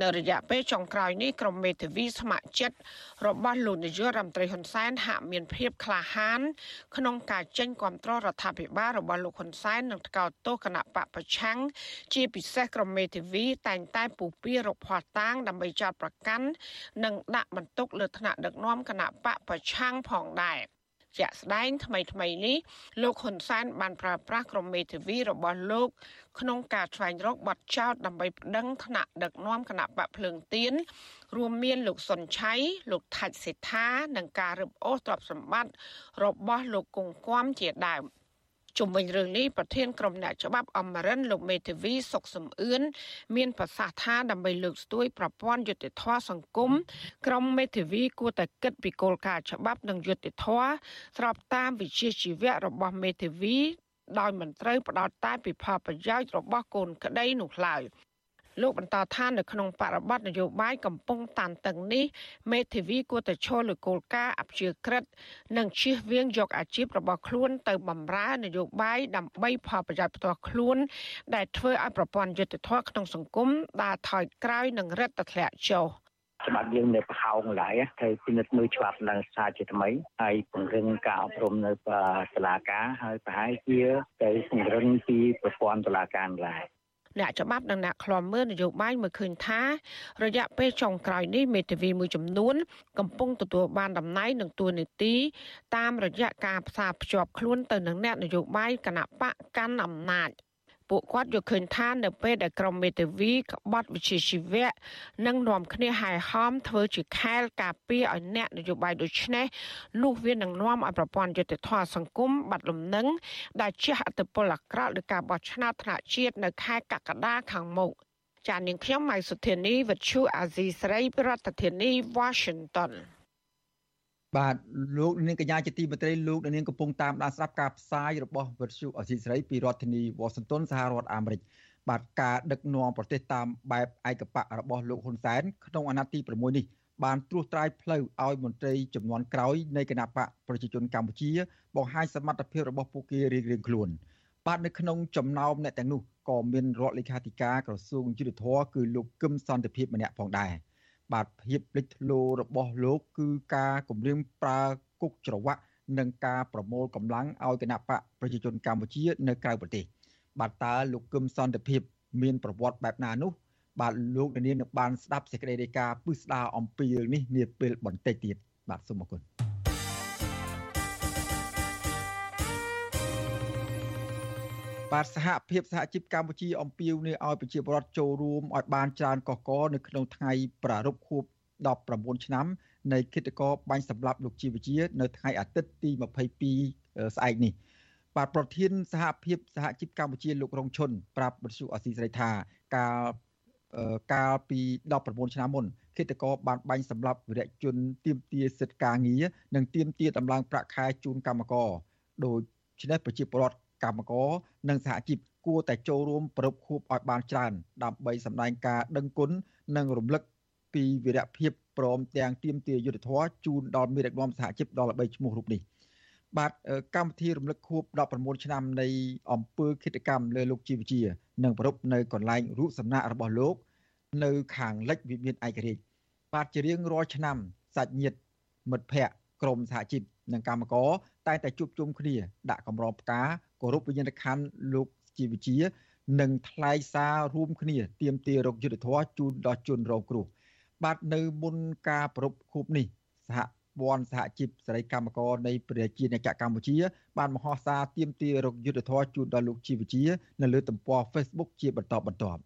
នៅរយៈពេលចុងក្រោយនេះក្រុមមេធាវីស្ម័គ្រចិត្តរបស់លោកនាយករដ្ឋមន្ត្រីហ៊ុនសែនហាក់មានភាពក្លាហាន ក្នុងការចេញគ្រប់គ្រងរដ្ឋាភិបាលរបស់លោកហ៊ុនសែននិងថ្កោលទោសគណៈបកប្រឆាំងជាពិសេសក្រុមមេធាវីតែងតែពុះពៀរកភ័ស្តុតាងដើម្បីចោទប្រកាន់និងដាក់បន្ទុកលើថ្នាក់ដឹកនាំគណៈបកប្រឆាំងផងដែរ។ ជាក់ស្ដែងថ្មីថ្មីនេះលោកហ៊ុនសែនបានប្រើប្រាស់ក្រុមមេធាវីរបស់លោកក្នុងការស្វែងរកបទចោទដើម្បីប្តឹងថ្នាក់ដឹកនាំគណៈបកភ្លើងទៀនរួមមានលោកសុនឆៃលោកថាច់សេដ្ឋានិងការរឹបអូសទ្រព្យសម្បត្តិរបស់លោកគង់គំជាដើម។ ជុំវិញរឿងនេះប្រធានក្រុមអ្នកច្បាប់អមរិនលោកមេធាវីសុកសំអឿនមានប្រសាសន៍ថាដើម្បីលើកស្ទួយប្រព័ន្ធយុត្តិធម៌សង្គមក្រុមមេធាវីគួរតែគិតពីគោលការណ៍ច្បាប់និងយុត្តិធម៌ស្របតាមវិជ្ជាជីវៈរបស់មេធាវីដោយមិនត្រូវផ្ដោតតែពីផលប្រយោជន៍របស់កូនក្តីនោះឡើយ លោកបន្តថានៅក្នុងបរិបទនយោបាយកំពុងតានតឹងនេះមេធាវីគួរតែឈលលើគោលការណ៍អព្យាក្រឹតនិងជៀសវាងយកអាជីពរបស់ខ្លួនទៅបម្រើនយោបាយដើម្បីផលប្រយោជន៍ផ្ទាល់ខ្លួន ដែលធ្វើឲ្យប្រព័ន្ធយុត្តិធម៌ក្នុងសង្គមដើរថយក្រោយនិងរឹតតែធ្លាក់ចុះច្បាប់យើងនៅប្រហោងឡើយត្រូវពិនិត្យមើលច្បាប់ឡើងសារជាថ្មីហើយពង្រឹងការអប់រំនៅសាលាការហើយប្រហែលជាទៅពង្រឹងពីប្រព័ន្ធតុលាការឡើយ អ្នកច្បាប់និងអ្នកឃ្លាំមើលនយោបាយមើលឃើញថា រយៈពេលចុងក្រោយនេះមេធាវីមួយចំនួន កំពុងទទួលបានតំណែងនិងតួនាទី តាមរយៈការផ្សារភ្ជាប់ខ្លួនទៅនឹងអ្នកនយោបាយគណៈបកកាន់អំណាច ពួកគាត់យល់ឃើញថានៅពេលដែលក្រុមមេធាវីក្បត់វិជាជីវៈនិងនាំគ្នាហែហមធ្វើជាខែលការពារឲ្យអ្នកនយោបាយដូចនេះនោះវានឹងនាំឲ្យប្រព័ន្ធយុត្តិធម៌សង្គមបាត់លំនឹងដែលជះឥទ្ធិពលអាក្រក់លើការបោះឆ្នោតថ្នាក់ជាតិនៅខែកក្កដាខាងមុខចាននាងខ្ញុំម៉ៃសុធានីវិទ្យុអាស៊ីសេរីប្រធានាធិបតី Washington បាទលោកនាងកញ្ញាជាទីមេត្រីលោកនាងកំពុងតាមដានស្ដាប់ការផ្សាយរបស់វិទ្យុអសីស្រីពីរដ្ឋធានីវ៉ាស៊ីនតោនសហរដ្ឋអាមេរិកបាទការដឹកនាំប្រទេសតាមបែបឯកបករបស់លោកហ៊ុនសែនក្នុងអាណត្តិទី6នេះបានត្រួសត្រាយផ្លូវឲ្យមន្ត្រីចំនួនក្រោយនៃគណៈបកប្រជាជនកម្ពុជាបង្ហាញសមត្ថភាពរបស់ពួកគេរៀងៗខ្លួន បាទនៅក្នុងចំណោមអ្នកទាំងនោះក៏មានរដ្ឋលេខាធិការក្រសួងយុទ្ធភ័ពគឺលោកគឹមសន្តិភាពម្នាក់ផងដែរ បាទភាពលេចធ្លោរបស់លោកគឺការគម្រាមប្រើគុកច្រវាក់និងការប្រមូលកម្លាំងឲ្យគណៈបកប្រជាជនកម្ពុជានៅក្រៅប្រទេសបាទតើលោកគឹមសន្តិភាព មានប្រវត្តិបែបណានោះ បាទលោកនាងនឹងបានស្ដាប់សេចក្តីរាយការណ៍ពឹស្ដារអំពីរឿងនេះនាពេលបន្តិចទៀតបាទសូមអរគុណ បាទសហភាពសហជីពកម្ពុជាអំពាវនាវឲ្យប្រជាពលរដ្ឋចូលរួមឲ្យបានច្រើនកកកនៅក្នុងថ្ងៃប្រារព្ធខួប19ឆ្នាំនៃគិតកោបាញ់សម្លាប់លោកជីវជា នៅថ្ងៃអាទិត្យទី22ស្អែកនេះបាទប្រធានសហភាពសហជីពកម្ពុជាលោករងឈុនប្រាប់បទសុអសីស្រីថាកាលកាលពី19ឆ្នាំមុនគិតកោបានបាញ់សម្លាប់វីរៈជនទៀមទាសិទ្ធិការងារនិងទៀមទាតម្លើងប្រាក់ខែជូនកម្មករដោយឆ្នេះប្រជាពលរដ្ឋ កម្មករនិងសហជីពគួរតែចូលរួមប្រពខួបឲ្យបានច្រើនដើម្បីសម្ដែងការដឹងគុណនិងរំលឹកពីវីរភាពព្រមទាំងទៀមទាយុទ្ធធរជូនដល់មេដឹកនាំសហជីពដល់ល្បីឈ្មោះរូបនេះបាទកម្មវិធីរំលឹកខួប19ឆ្នាំនៃអង្គើគិតកម្មលើលោកជីវជានឹងប្រពនៅកន្លែងរូបសំណាករបស់លោក នៅខាងលិចវិមានឯករាជ្យបាទជារៀងរាល់ឆ្នាំសាច់ញាតិមិត្តភ័ក្តិក្រុមសហជីពនិងកម្មករតែតែជួបជុំគ្នាដាក់កម្រងផ្កា គោរពវិញ្ញាណក្ខន្ធលោកជីវជានិងថ្លែងសាររួមគ្នាទៀមទារោគយុទ្ធធរជូនដល់ជនរងគ្រោះបាទនៅមុនការប្រពខូបនេះសហព័ន្ធសហជីពសេរីកម្មករនៃប្រជាជនកម្ពុជា បានមហោសារទៀមទារោគយុទ្ធធរជូនដល់លោកជីវជា នៅលើទំព័រ Facebook ជាបន្តបន្ទាប់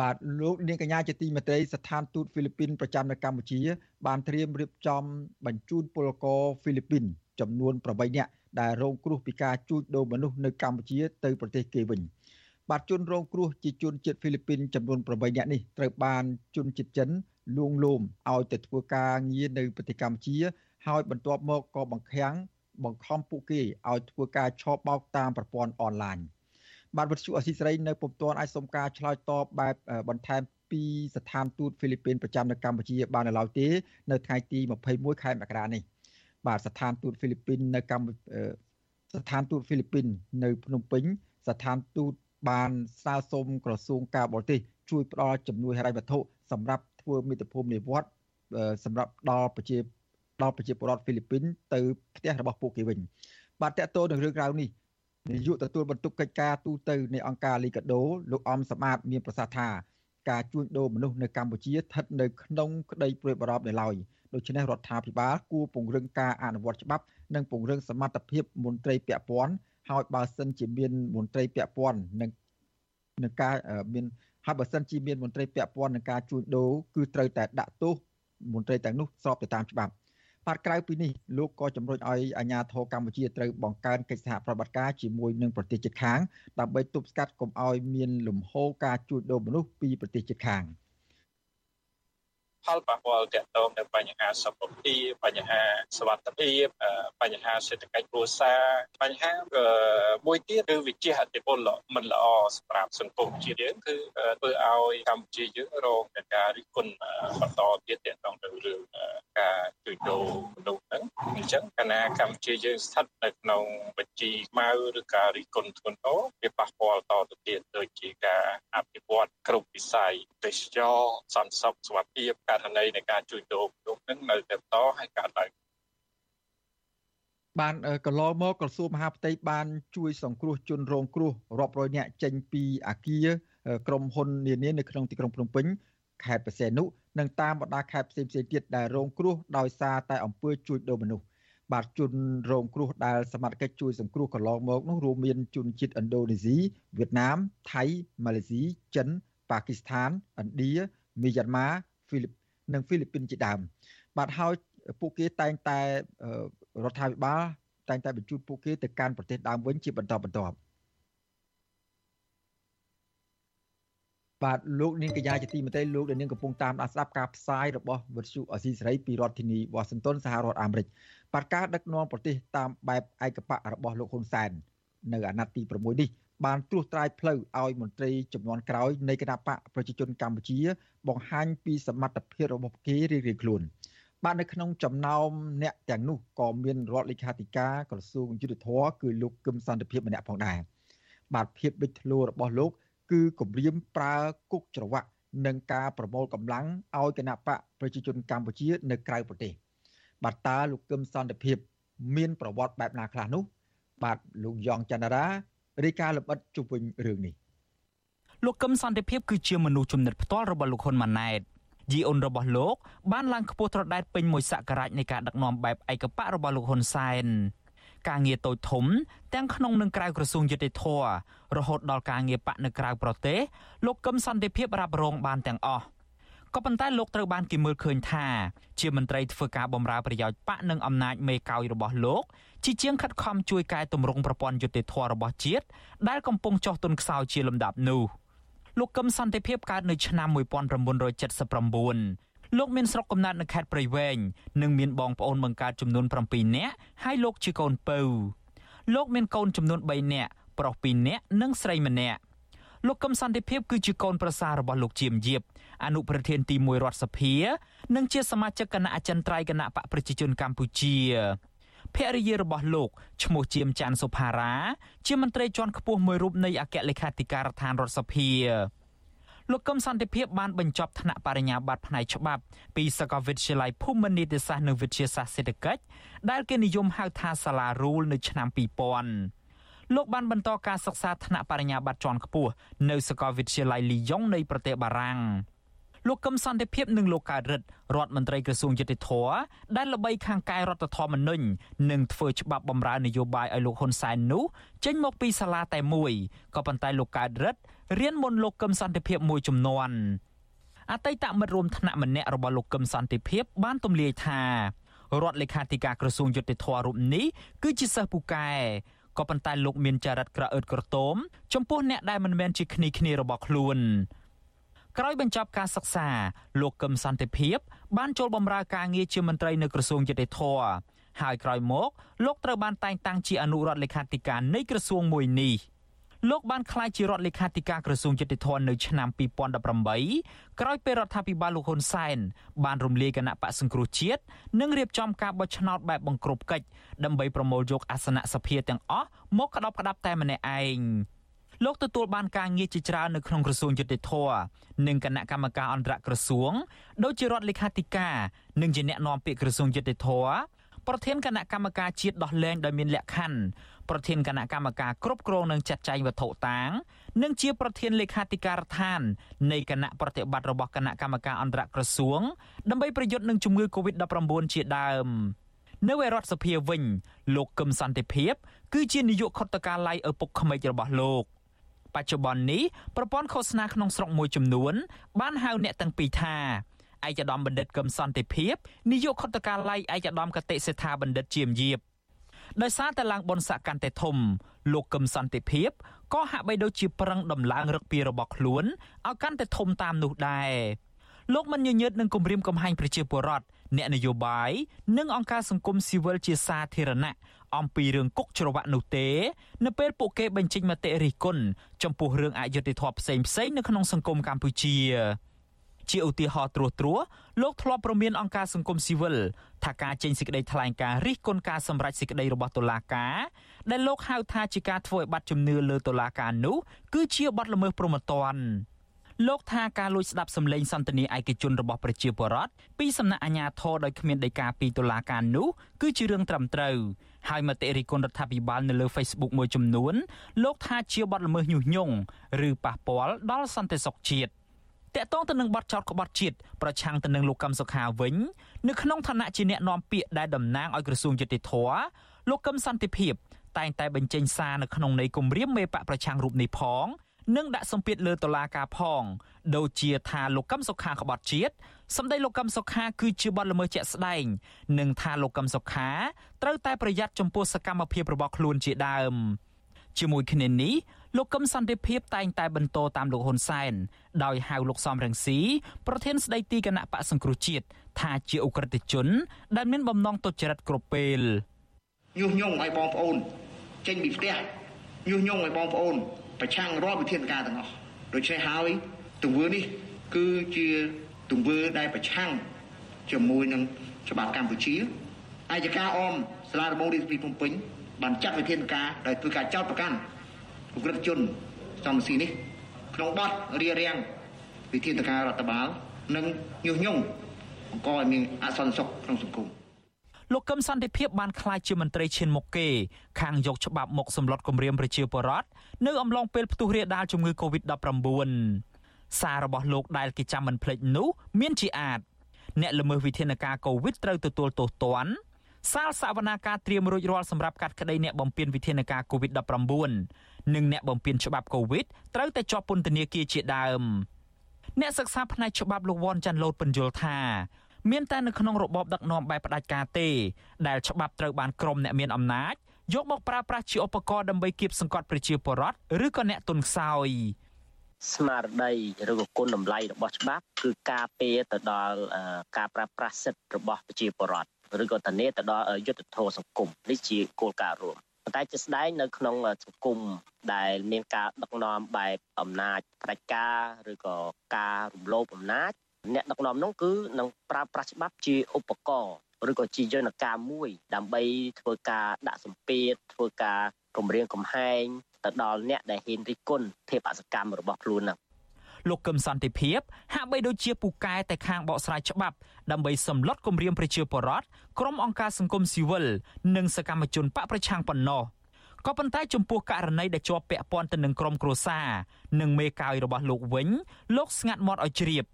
បាទលោកនាងកញ្ញាជាទីមេត្រីស្ថានទូតហ្វីលីពីនប្រចាំនៅកម្ពុជា បានត្រៀមរៀបចំបញ្ជូនពលករហ្វីលីពីន ចំនួន8នាក់ដែលរងគ្រោះពីការជួញដូរមនុស្សនៅកម្ពុជាទៅប្រទេសគេវិញបាទជនរងគ្រោះជាជនជាតិហ្វីលីពីនចំនួន8នាក់នេះត្រូវបានជនជាតិចិនលួងលោមឲ្យទៅធ្វើការងារនៅប្រទេសកម្ពុជា ហើយបន្ទាប់មកក៏បង្ខាំងបង្ខំពួកគេឲ្យធ្វើការឆោបបោកតាមប្រព័ន្ធអនឡាញ។ បាទវិទ្យុអស៊ីសេរីនៅពុំទាន់អាចសុំការឆ្លើយតបបែបបន្ថែមពីស្ថានទូតហ្វីលីពីនប្រចាំនៅកម្ពុជាបាននៅឡើយទេនៅថ្ងៃទី21ខែមករានេះបាទស្ថានទូតហ្វីលីពីននៅកម្ពុជាស្ថានទូតហ្វីលីពីននៅភ្នំពេញស្ថានទូតបានស្នើសុំក្រសួងការបរទេសជួយផ្ដល់ជំនួយហិរញ្ញវត្ថុសម្រាប់ធ្វើមេត្តាភូមិនិវត្តសម្រាប់ដល់ប្រជាដល់ប្រជាពលរដ្ឋហ្វីលីពីនទៅផ្ទះរបស់ពួកគេវិញបាទតកតទៅនឹងរឿងរ៉ាវនេះ នាយកទទួលបន្ទុកកិច្ចការទូតនៃអង្គការលីកាដូលោកអំសមាតមានប្រសាសន៍ថាការជួញដូរមនុស្សនៅកម្ពុជាស្ថិតនៅក្នុងក្តីព្រួយបារម្ភនៅឡើយដូច្នេះរដ្ឋាភិបាលគួរពង្រឹងការអនុវត្តច្បាប់និងពង្រឹងសមត្ថភាពមន្ត្រីពាក់ព័ន្ធហើយបើសិនជាមានមន្ត្រីពាក់ព័ន្ធនឹងនឹងការមានហើយបើសិនជាមានមន្ត្រីពាក់ព័ន្ធនឹងការជួញដូរគឺត្រូវតែដាក់ទោសមន្ត្រីទាំងនោះស្របទៅតាមច្បាប់ បាទក្រៅពីនេះលោកក៏ជំរុញឲ្យអាជ្ញាធរកម្ពុជាត្រូវបង្កើនកិច្ចសហប្រតិបត្តិការជាមួយនឹងប្រទេសជិតខាងដើម្បីទប់ស្កាត់កុំឲ្យមានលំហូរការជួញដូរមនុស្សពីប្រទេសជិតខាង។ ផលប៉ះពាល់ទាក់ទងនឹងបញ្ហាសុខភាពបញ្ហាសុវត្ថិភាពបញ្ហាសេដ្ឋកិច្ចគ្រួសារបញ្ហាមួយទៀតគឺវិជាអតិពលមិនល្អសម្រាប់សង្គមជាតិយើងគឺធ្វើឲ្យកម្ពុជាយើងរងនឹងការរិះគន់បន្តទៀតទាក់ទងទៅរឿងការជួញដូរមនុស្សហ្នឹងអញ្ចឹងកាលណាកម្ពុជាយើងស្ថិតនៅក្នុងបញ្ជីខ្មៅឬការរិះគន់ធ្ងន់ធ្ងរវាប៉ះពាល់តទៅទៀតដូចជាការអភិវឌ្ឍគ្រប់វិស័យទេសចរសន្តិសុខសុខភាពករណីនៃការជួញដូរមនុស្សនឹងនៅតែបន្តឲ្យកើតឡើងបានកន្លងមកក្រសួងមហាផ្ទៃបាន ជួយសង្គ្រោះជនរងគ្រោះរាប់រយនាក់ចេញពីអាគារក្រុមហ៊ុននានានៅក្នុងទីក្រុងភ្នំពេញខេត្តបរសេនុនិងតាមបណ្ដាខេត្តផ្សេងៗទៀតដែលរងគ្រោះដោយសារតែអំពើជួញដូរមនុស្សបាទជនរងគ្រោះដែលសមត្ថកិច្ចជួយសង្គ្រោះកន្លងមកនោះរួមមានជនជាតិឥណ្ឌូនេស៊ីវៀតណាមថៃម៉ាឡេស៊ីចិនប៉ាគីស្ថានឥណ្ឌាមីយ៉ាន់ម៉ាហ្វីលីប និងហ្វីលីពីនជាដើមបាទហើយពួកគេតែងតែរដ្ឋាភិបាលតែងតែបញ្ជូនពួកគេទៅកាន់ប្រទេសដើមវិញជាបន្តបន្ទាប់បាទលោកនាងកញ្ញាជាទីមេត្រីលោកនាងកំពុងតាមដានស្ដាប់ការផ្សាយរបស់វិទ្យុអស៊ីសេរីពីរដ្ឋធានីវ៉ាស៊ីនតោនសហរដ្ឋអាមេរិកបាទការដឹកនាំប្រទេសតាមបែបឯកបៈរបស់លោកហ៊ុនសែននៅអាណត្តិទី6នេះ បានត្រួសត្រាយផ្លូវឲ្យមន្ត្រីចំនួនក្រោយនៃគណៈបកប្រជាជនកម្ពុជា បង្ហាញពីសមត្ថភាពរបស់គេរៀងៗខ្លួនបាទនៅក្នុងចំណោមអ្នកទាំងនោះក៏មានរដ្ឋលេខាធិការក្រសួងយុទ្ធភ័ពគឺលោកគឹមសន្តិភាពម្នាក់ផងដែរបាទភាពលេចធ្លោរបស់លោក គឺគម្រាមប្រើគុកច្រវាក់និងការប្រមូលកម្លាំងឲ្យគណៈបកប្រជាជនកម្ពុជា នៅក្រៅប្រទេសបាទតើលោកគឹមសន្តិភាព មានប្រវត្តិបែបណាខ្លះនោះបាទលោកយ៉ងច័ន្ទរា រាយការណ៍លម្អិតជុំវិញរឿងនេះលោកកឹមសន្តិភាពគឺជាមនុស្សជំនិតផ្ទាល់របស់លោកហ៊ុនម៉ាណែតយីអូនរបស់លោកបានឡើងខ្ពស់ត្រដែតពេញមួយសករាជនៃការដឹកនាំបែបឯកបៈរបស់លោកហ៊ុនសែនការងារតូចធំទាំងក្នុងនិងក្រៅក្រសួងយុតិធធរហូតដល់ការងារបកនៅក្រៅប្រទេសលោកកឹមសន្តិភាពរ៉ាប់រងបានទាំងអស់ក៏ប៉ុន្តែលោកត្រូវបានគេមើលឃើញថាជាមន្ត្រីធ្វើការបម្រើប្រយោជន៍បកនិងអំណាចមេកោយរបស់លោក ជាជាងខិតខំជួយកែតម្រង់ប្រព័ន្ធយុតិធធរបស់ជាតិដែលកំពុងចុះទុនខ្សោយជាលំដាប់នោះលោកកឹមសន្តិភាពកើតនៅឆ្នាំ1979លោកមានស្រុកកំណើតនៅខេត្តព្រៃវែងនិងមានបងប្អូនបង្កើតចំនួន7នាក់ហើយលោកជាកូនពៅលោកមានកូនចំនួន3នាក់ប្រុស2នាក់និងស្រីម្នាក់លោកកឹមសន្តិភាពគឺជាកូនប្រសាររបស់លោកជាមយៀបអនុប្រធានទី1រដ្ឋសភា និងជាសមាជិកគណៈអចិន្ត្រៃយ៍គណៈបកប្រជាជនកម្ពុជា ភរិយារបស់លោកឈ្មោះជាមច័ន្ទសុផារ៉ាជាមន្ត្រីជាន់ខ្ពស់មួយរូបនៃអគ្គលេខាធិការដ្ឋានរដ្ឋសភាលោកកឹមសន្តិភាពបានបញ្ចប់ថ្នាក់បរិញ្ញាបត្រផ្នែកច្បាប់ពីសាកលវិទ្យាល័យភូមិន្ទនីតិសាស្ត្រនិងវិទ្យាសាស្ត្រសេដ្ឋកិច្ចដែលគេនិយមហៅថាសាលារូលនៅឆ្នាំ2000លោកបានបន្តការសិក្សាថ្នាក់បរិញ្ញាបត្រជាន់ខ្ពស់នៅសាកលវិទ្យាល័យលីយ៉ុងនៃប្រទេសបារាំង លោកកឹមសន្តិភាពនិងលោកកើតរិទ្ធរដ្ឋមន្ត្រីក្រសួងយុតិធធដែលល្បីខាងកាយរដ្ឋធម្មនុញ្ញនិងធ្វើច្បាប់បម្រើនយោបាយឲ្យលោកហ៊ុនសែននោះចេញមកពីសាលាតែមួយក៏ប៉ុន្តែលោកកើតរិទ្ធរៀនមុនលោកកឹមសន្តិភាពមួយចំនួនអតីតមិត្តរួមថ្នាក់ម្នាក់របស់លោកកឹមសន្តិភាពបានទម្លាយថារដ្ឋលេខាធិការក្រសួងយុតិធធរូបនេះគឺជាសិស្សពូកែក៏ប៉ុន្តែលោកមានចរិតក្រអឺតក្រទមចំពោះអ្នកដែលមិនមែនជាគ្នាគ្នារបស់ខ្លួន ក្រោយបញ្ចប់ការសិក្សាលោកកឹមសន្តិភាព បានចូលបម្រើការងារជាមន្ត្រីនៅក្រសួងយុតិធធហើយក្រោយមកលោកត្រូវបានតែងតាំងជាអនុរដ្ឋលេខាធិការនៃក្រសួងមួយនេះលោកបានក្លាយជារដ្ឋលេខាធិការក្រសួងយុតិធធនៅឆ្នាំ2018ក្រោយពេលរដ្ឋាភិបាលលោកហ៊ុនសែនបានរំលាយគណៈបកសង្គ្រោះជាតិនិងរៀបចំការបោះឆ្នោតបែបបង្ក្រប់កិច្ចដើម្បីប្រមូលយកអាសនៈសភាទាំងអស់មកក្តោបក្តាប់តែម្នាក់ឯង លោកទទួលបានការងារជាច្រើននៅក្នុងក្រសួងយុតិធធនិងគណៈកម្មការអន្តរក្រសួងដូចជារដ្ឋលេខាធិការនិងជាអ្នកណែនាំពាក្យក្រសួងយុតិធធប្រធានគណៈកម្មការជាតិដោះលែងដោយមានលក្ខខណ្ឌប្រធានគណៈកម្មការគ្រប់គ្រងនិងចាត់ចែងវត្ថុតាង និងជាប្រធានលេខាធិការដ្ឋាននៃគណៈប្រតិបត្តិរបស់គណៈកម្មការអន្តរក្រសួងដើម្បីប្រយុទ្ធនឹងជំងឺ Covid-19 ជាដើមនៅឯរដ្ឋសភាវិញ លោកកឹមសន្តិភាព គឺជានាយកខុទ្ទកាល័យឪពុកក្មេករបស់លោក បច្ចុប្បន្ននេះប្រព័ន្ធឃោសនាក្នុងស្រុកមួយចំនួន បានហៅអ្នកទាំងពីរថាឯកឧត្តមបណ្ឌិតកឹមសន្តិភាពនាយកខុទ្ទកាល័យឯកឧត្តមកតិសេដ្ឋាបណ្ឌិតជាមយាបដោយសារតែឡើងបនសកកាន់តែធំលោកកឹមសន្តិភាពក៏ហាក់បីដូចជាប្រឹងដំឡើងរឹកពីរបស់ខ្លួនឲ្យកាន់តែធំតាមនោះដែរ លោកមិនញញើតនឹងគម្រាមកំហែងប្រជាពលរដ្ឋអ្នកនយោបាយនិងអង្គការសង្គមស៊ីវិលជាសាធារណៈអំពីរឿងគុកច្រវាក់នោះទេ នៅពេលពួកគេបញ្ចេញមតិរិះគន់ចំពោះរឿងអយុត្តិធម៌ផ្សេងផ្សេងនៅក្នុងសង្គមកម្ពុជាជាឧទាហរណ៍ត្រួសត្រាសលោកធ្លាប់ប្រមានអង្គការសង្គមស៊ីវិលថាការចេញសេចក្តីថ្លែងការណ៍រិះគន់ការសម្រេចសេចក្តីរបស់តុលាការដែលលោកហៅថាជាការធ្វើឲ្យបាត់ជំនឿលើតុលាការនោះគឺជាបទល្មើសព្រហ្មទណ្ឌ លោកថាការលួចស្ដាប់សម្លេងសន្ទនាឯកជនរបស់ប្រជាពលរដ្ឋពីសំណាក់អាជ្ញាធរដោយគ្មានដីកាពីតុលាការនោះគឺជារឿងត្រឹមត្រូវហើយមតិរិះគន់រដ្ឋាភិបាលនៅលើ Facebook មួយចំនួនលោកថាជាបទល្មើសញុះញង់ឬប៉ះពាល់ដល់សន្តិសុខជាតិតកតងទៅនឹងបទចោតក្បត់ជាតិប្រឆាំងទៅនឹងលោកកឹមសុខាវិញនៅក្នុងឋានៈជាអ្នកនាំពាក្យដែលតំណាងឲ្យក្រសួងយុតិធធលោកកឹមសន្តិភាពតែងតែបញ្ចេញសារនៅក្នុងន័យគម្រាមមេបកប្រឆាំងរូបនេះផង និងដាក់សម្ពាធលើតុលាការផងដូចជាថាលោកកឹមសុខាក្បត់ជាតិសម្ដីលោកកឹមសុខាគឺជាបទល្មើសជាក់ស្ដែងនិងថាលោកកឹមសុខាត្រូវតែប្រយ័ត្នចំពោះសកម្មភាពរបស់ខ្លួនជាដើមជាមួយគ្នានេះលោកកឹមសន្តិភាពតែងតែបន្តតាមលោកហ៊ុនសែនដោយហៅលោកសំរងស៊ីប្រធានស្ដីទីគណៈបកសង្គ្រោះជាតិថាជាអ ுக ្រិតជន ដែលមានបំណងទុច្ចរិតគ្រប់ពេលញុះញង់ឲ្យបងប្អូនចេញពីផ្ទះញុះញង់ឲ្យបងប្អូន ប្រឆាំងរាល់វិធានការទាំងអស់ដូច្នេះហើយទង្វើនេះគឺជាទង្វើដែលប្រឆាំងជាមួយនឹងច្បាប់កម្ពុជាអាយកាអមសាលាដំបងរាជធានីភ្នំពេញបានចាត់វិធានការដោយធ្វើការចោទប្រកាន់ឧក្រិដ្ឋជនសំស៊ីនេះក្នុងបទរៀបរៀងវិធានការរដ្ឋបាល និងញុះញង់បង្កឲ្យមានអសន្តិសុខក្នុងសង្គម លោកកឹមសន្តិភាពបានក្លាយជាមន្ត្រីឈានមុខគេខាងយកច្បាប់មកសម្លុតគម្រាមប្រជាពលរដ្ឋនៅអំឡុងពេលផ្ទុះរាលដាលជំងឺ Covid-19 សាររបស់លោកដែលគេចាំមិនភ្លេចនោះមានជាអាចអ្នកល្មើសវិធានការកូវីដត្រូវទទួលទោសទណ្ឌសាលសវនាការត្រៀមរួចរាល់សម្រាប់កាត់ក្តីអ្នកបំពេញវិធានការកូវីដ -19 និងអ្នកបំពេញច្បាប់កូវីដត្រូវតែជាប់ពន្ធនាគារជាដើមអ្នកសិក្សាផ្នែកច្បាប់លោកវ៉ាន់ចាន់ឡូតបញ្យល់ថា មានតែនៅក្នុងរបបដឹកនាំបែបផ្ដាច់ការទេ ដែលច្បាប់ត្រូវបានក្រុមអ្នកមានអំណាចយកមកប្រើប្រាស់ជាឧបករណ៍ដើម្បីគៀបសង្កត់ប្រជាពលរដ្ឋឬក៏អ្នកទុនខ្សោយស្មារតីឬក៏គុណតម្លៃរបស់ច្បាប់គឺការពារទៅដល់ការប្រើប្រាស់សិទ្ធិរបស់ប្រជាពលរដ្ឋឬក៏ធានាទៅដល់យុត្តិធម៌សង្គមនេះជាគោលការណ៍រួមប៉ុន្តែជាស្ដែងនៅក្នុងសង្គមដែលមានការដឹកនាំបែបអំណាចផ្ដាច់ការឬក៏ការរំលោភអំណាច អ្នកដឹកនាំនោះគឺនឹងប្រើប្រាស់ច្បាប់ជាឧបករណ៍ឬក៏ជាយន្តការមួយ ដើម្បីធ្វើការដាក់សម្ពាធធ្វើការគម្រាមកំហែងទៅដល់អ្នកដែលហ៊ានរិះគន់ធៀបអសកម្មរបស់ខ្លួនហ្នឹងលោកកឹមសន្តិភាពហាក់បីដូចជាពូកែតែខាងបកស្រាយច្បាប់ដើម្បីសម្លុតគម្រាមប្រជាពលរដ្ឋក្រុមអង្គការសង្គមស៊ីវិលនិងសកម្មជនបកប្រឆាំងប៉ុណ្ណោះក៏ប៉ុន្តែចំពោះករណីដែលជាប់ពាក់ព័ន្ធទៅនឹងក្រុមគ្រួសារនិងមេកាយរបស់លោកវិញលោកស្ងាត់មាត់ឲ្យជ្រាប